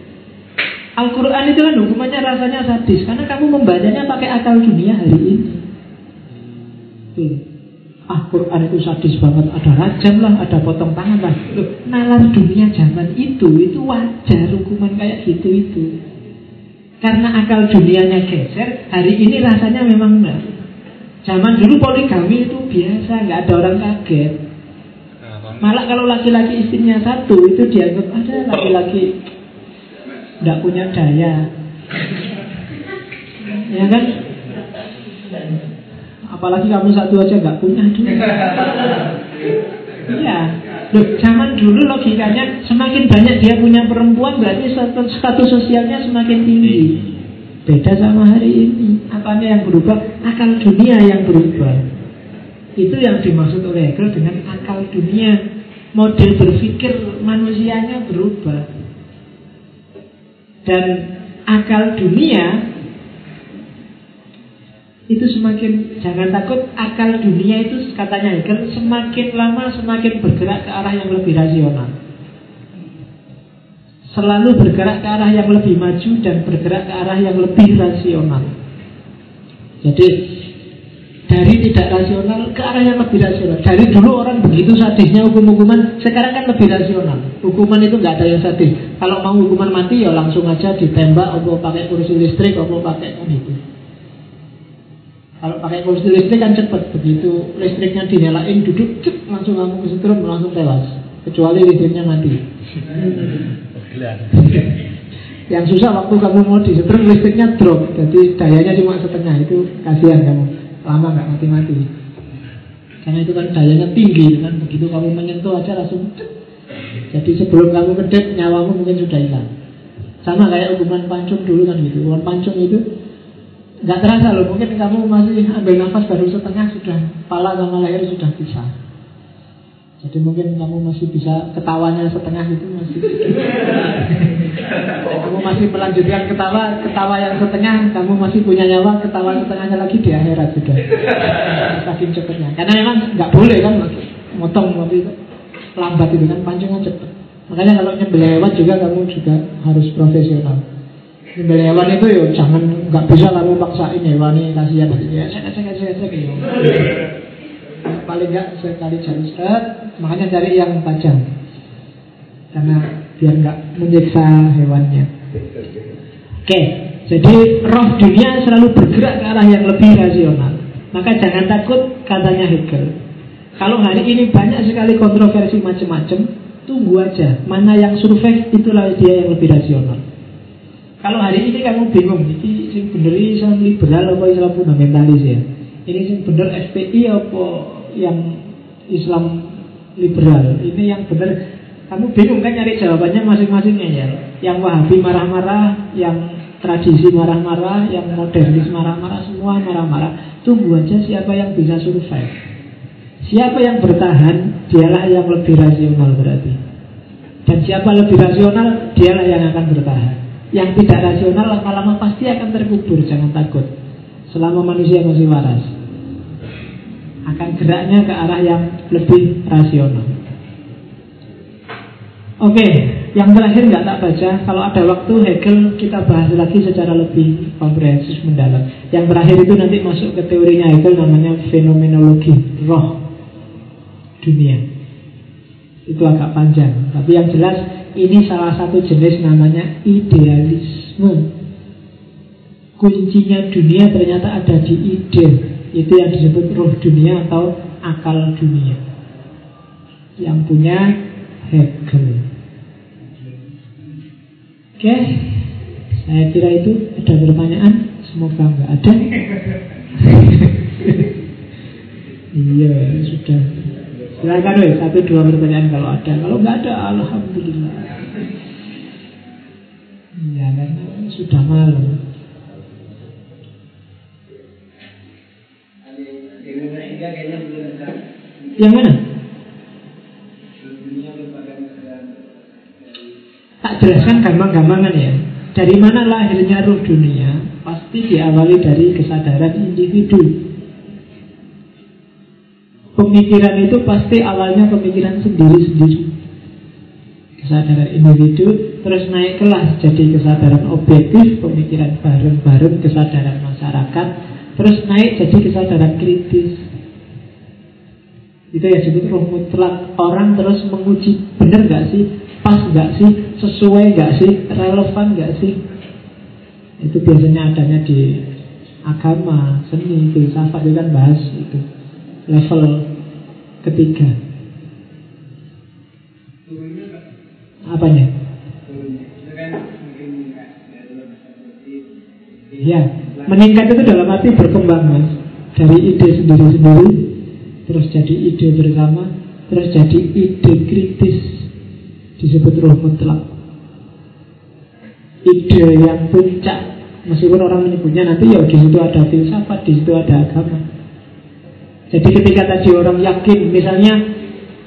Al-Quran itu kan hukumannya rasanya sadis Karena kamu membacanya pakai akal dunia hari ini. Tuh. Ah Quran itu sadis banget. Ada rajam lah ada potong tangan lah. Loh, nalar dunia zaman itu itu wajar hukuman kayak gitu itu. Karena akal dunianya geser hari ini rasanya memang enggak. Zaman dulu poligami itu biasa nggak ada orang kaget. Malah kalau laki-laki istrinya satu itu dianggap ada laki-laki nggak punya daya ya kan Apalagi kamu satu aja nggak punya Iya Loh, zaman dulu logikanya semakin banyak dia punya perempuan berarti status sosialnya semakin tinggi. Beda sama hari ini. Apanya yang berubah? Akal dunia yang berubah. Itu yang dimaksud oleh Hegel dengan akal dunia. Model berpikir manusianya berubah. Dan akal dunia itu semakin jangan takut akal dunia itu katanya Hegel semakin lama semakin bergerak ke arah yang lebih rasional. Selalu bergerak ke arah yang lebih maju dan bergerak ke arah yang lebih rasional. Jadi dari tidak rasional ke arah yang lebih rasional. Dari dulu orang begitu sadisnya hukum-hukuman, sekarang kan lebih rasional. Hukuman itu nggak ada yang sadis. Kalau mau hukuman mati ya langsung aja ditembak, atau pakai kursi listrik, atau pakai kan itu. Kalau pakai kursi listrik kan cepat Begitu listriknya dinyalain duduk cep, Langsung kamu kesetrum langsung tewas Kecuali listriknya mati Yang susah waktu kamu mau disetrum listriknya drop Jadi dayanya cuma setengah Itu kasihan kamu Lama nggak mati-mati. Karena itu kan dayanya tinggi kan? Begitu kamu menyentuh aja langsung. Jadi sebelum kamu kedek Nyawamu mungkin sudah hilang. Sama kayak hukuman pancung dulu kan gitu. Hukuman pancung itu Nggak terasa loh, mungkin kamu masih ambil nafas baru setengah sudah Pala sama leher sudah pisah. Jadi mungkin kamu masih bisa ketawanya setengah itu masih Kamu masih melanjutkan ketawa Ketawa yang setengah, kamu masih punya nyawa Ketawa setengahnya lagi di akhirat sudah. Saking cepatnya Karena memang nggak boleh kan Motong tapi itu. Lambat itu kan pancingnya cepat Makanya kalau nyembelih juga kamu juga harus profesional. Nyembelih hewan itu ya jangan nggak bisa lalu paksain hewan ini kasihan. Ya saya saya saya saya. Paling nggak sekali seret, makanya cari yang tajam. Karena biar nggak menyiksa hewannya. Oke, jadi roh dunia selalu bergerak ke arah yang lebih rasional. Maka jangan takut katanya Hegel. Kalau hari ini banyak sekali kontroversi macam-macam, tunggu aja. Mana yang survive itulah dia yang lebih rasional. Kalau hari ini kamu bingung, ini sing bener Islam liberal apa Islam fundamentalis ya? Ini sing bener FPI apa yang Islam liberal? Ini yang bener kamu bingung kan nyari jawabannya masing-masingnya ya? Yang Wahabi marah-marah Yang tradisi marah-marah Yang modernis marah-marah Semua marah-marah. Tunggu aja siapa yang bisa survive. Siapa yang bertahan Dialah yang lebih rasional berarti. Dan siapa lebih rasional Dialah yang akan bertahan. Yang tidak rasional lama-lama pasti akan terkubur Jangan takut. Selama manusia masih waras. Akan geraknya ke arah yang lebih rasional Oke, yang terakhir nggak tak baca. Kalau ada waktu Hegel kita bahas lagi secara lebih komprehensif mendalam. Yang terakhir itu nanti masuk ke teorinya Hegel namanya fenomenologi roh dunia. Itu agak panjang. Tapi yang jelas ini salah satu jenis namanya idealisme. Kuncinya dunia ternyata ada di ide. Itu yang disebut roh dunia atau akal dunia. Yang punya Hegel. Oke, saya kira itu ada pertanyaan. Semoga nggak ada. iya, sudah. Silakan weh, satu dua pertanyaan kalau ada. Kalau nggak ada, alhamdulillah. Iya, karena sudah malam. Yang mana? Jelaskan gampang-gampangan ya. Dari mana lahirnya ruh dunia? Pasti diawali dari kesadaran individu. Pemikiran itu pasti awalnya pemikiran sendiri-sendiri. Kesadaran individu Terus naik kelas jadi kesadaran objektif Pemikiran bareng-bareng Kesadaran masyarakat Terus naik jadi kesadaran kritis. Itu ya disebut roh mutlak. Orang terus menguji Benar gak sih? Pas gak sih sesuai gak sih, relevan gak sih? Itu biasanya adanya di agama, seni, filsafat itu kan bahas itu level ketiga. Apanya? Ya, meningkat itu dalam arti berkembang mas Dari ide sendiri-sendiri Terus jadi ide bersama Terus jadi ide kritis disebut roh mutlak ide yang puncak. Meskipun orang menyebutnya nanti ya di situ ada filsafat di situ ada agama. Jadi ketika tadi orang yakin misalnya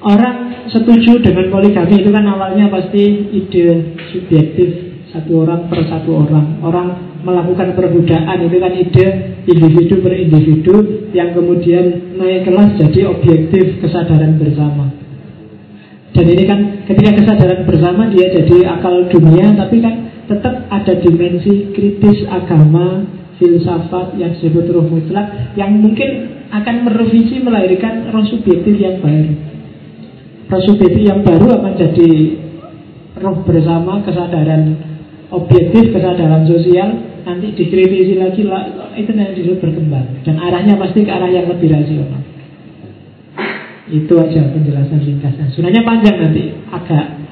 orang setuju dengan poligami itu kan awalnya pasti ide subjektif satu orang per satu orang. Orang melakukan perbudakan itu kan ide individu per individu yang kemudian naik kelas jadi objektif kesadaran bersama. Dan ini kan ketika kesadaran bersama dia jadi akal dunia Tapi kan tetap ada dimensi kritis agama Filsafat yang disebut roh mutlak Yang mungkin akan merevisi melahirkan roh subjektif yang baru. Roh subjektif yang baru akan jadi roh bersama kesadaran objektif, kesadaran sosial Nanti dikritisi lagi lah, itu yang disebut berkembang. Dan arahnya pasti ke arah yang lebih rasional. Itu aja penjelasan ringkasnya. Sebenarnya panjang nanti, agak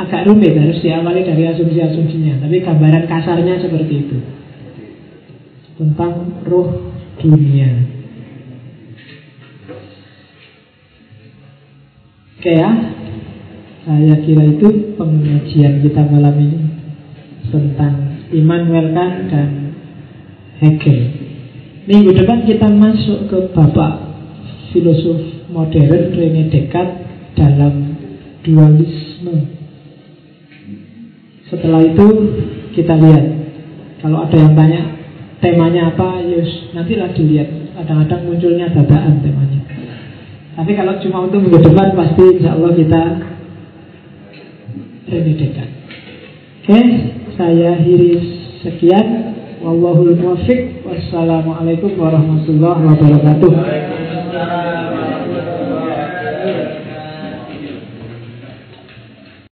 agak rumit harus diawali dari asumsi-asumsinya. Tapi gambaran kasarnya seperti itu tentang roh dunia. Oke ya, saya kira itu pengajian kita malam ini tentang Immanuel Kant dan Hegel. Minggu depan kita masuk ke bapak filosof modern Rene Descartes dalam dualisme. Setelah itu kita lihat kalau ada yang tanya temanya apa, yus nantilah dilihat. Kadang-kadang munculnya dadaan temanya. Tapi kalau cuma untuk minggu depan pasti insya Allah kita Descartes. Oke, saya Hiris sekian. Wallahul muwaffiq. Wassalamualaikum warahmatullahi wabarakatuh.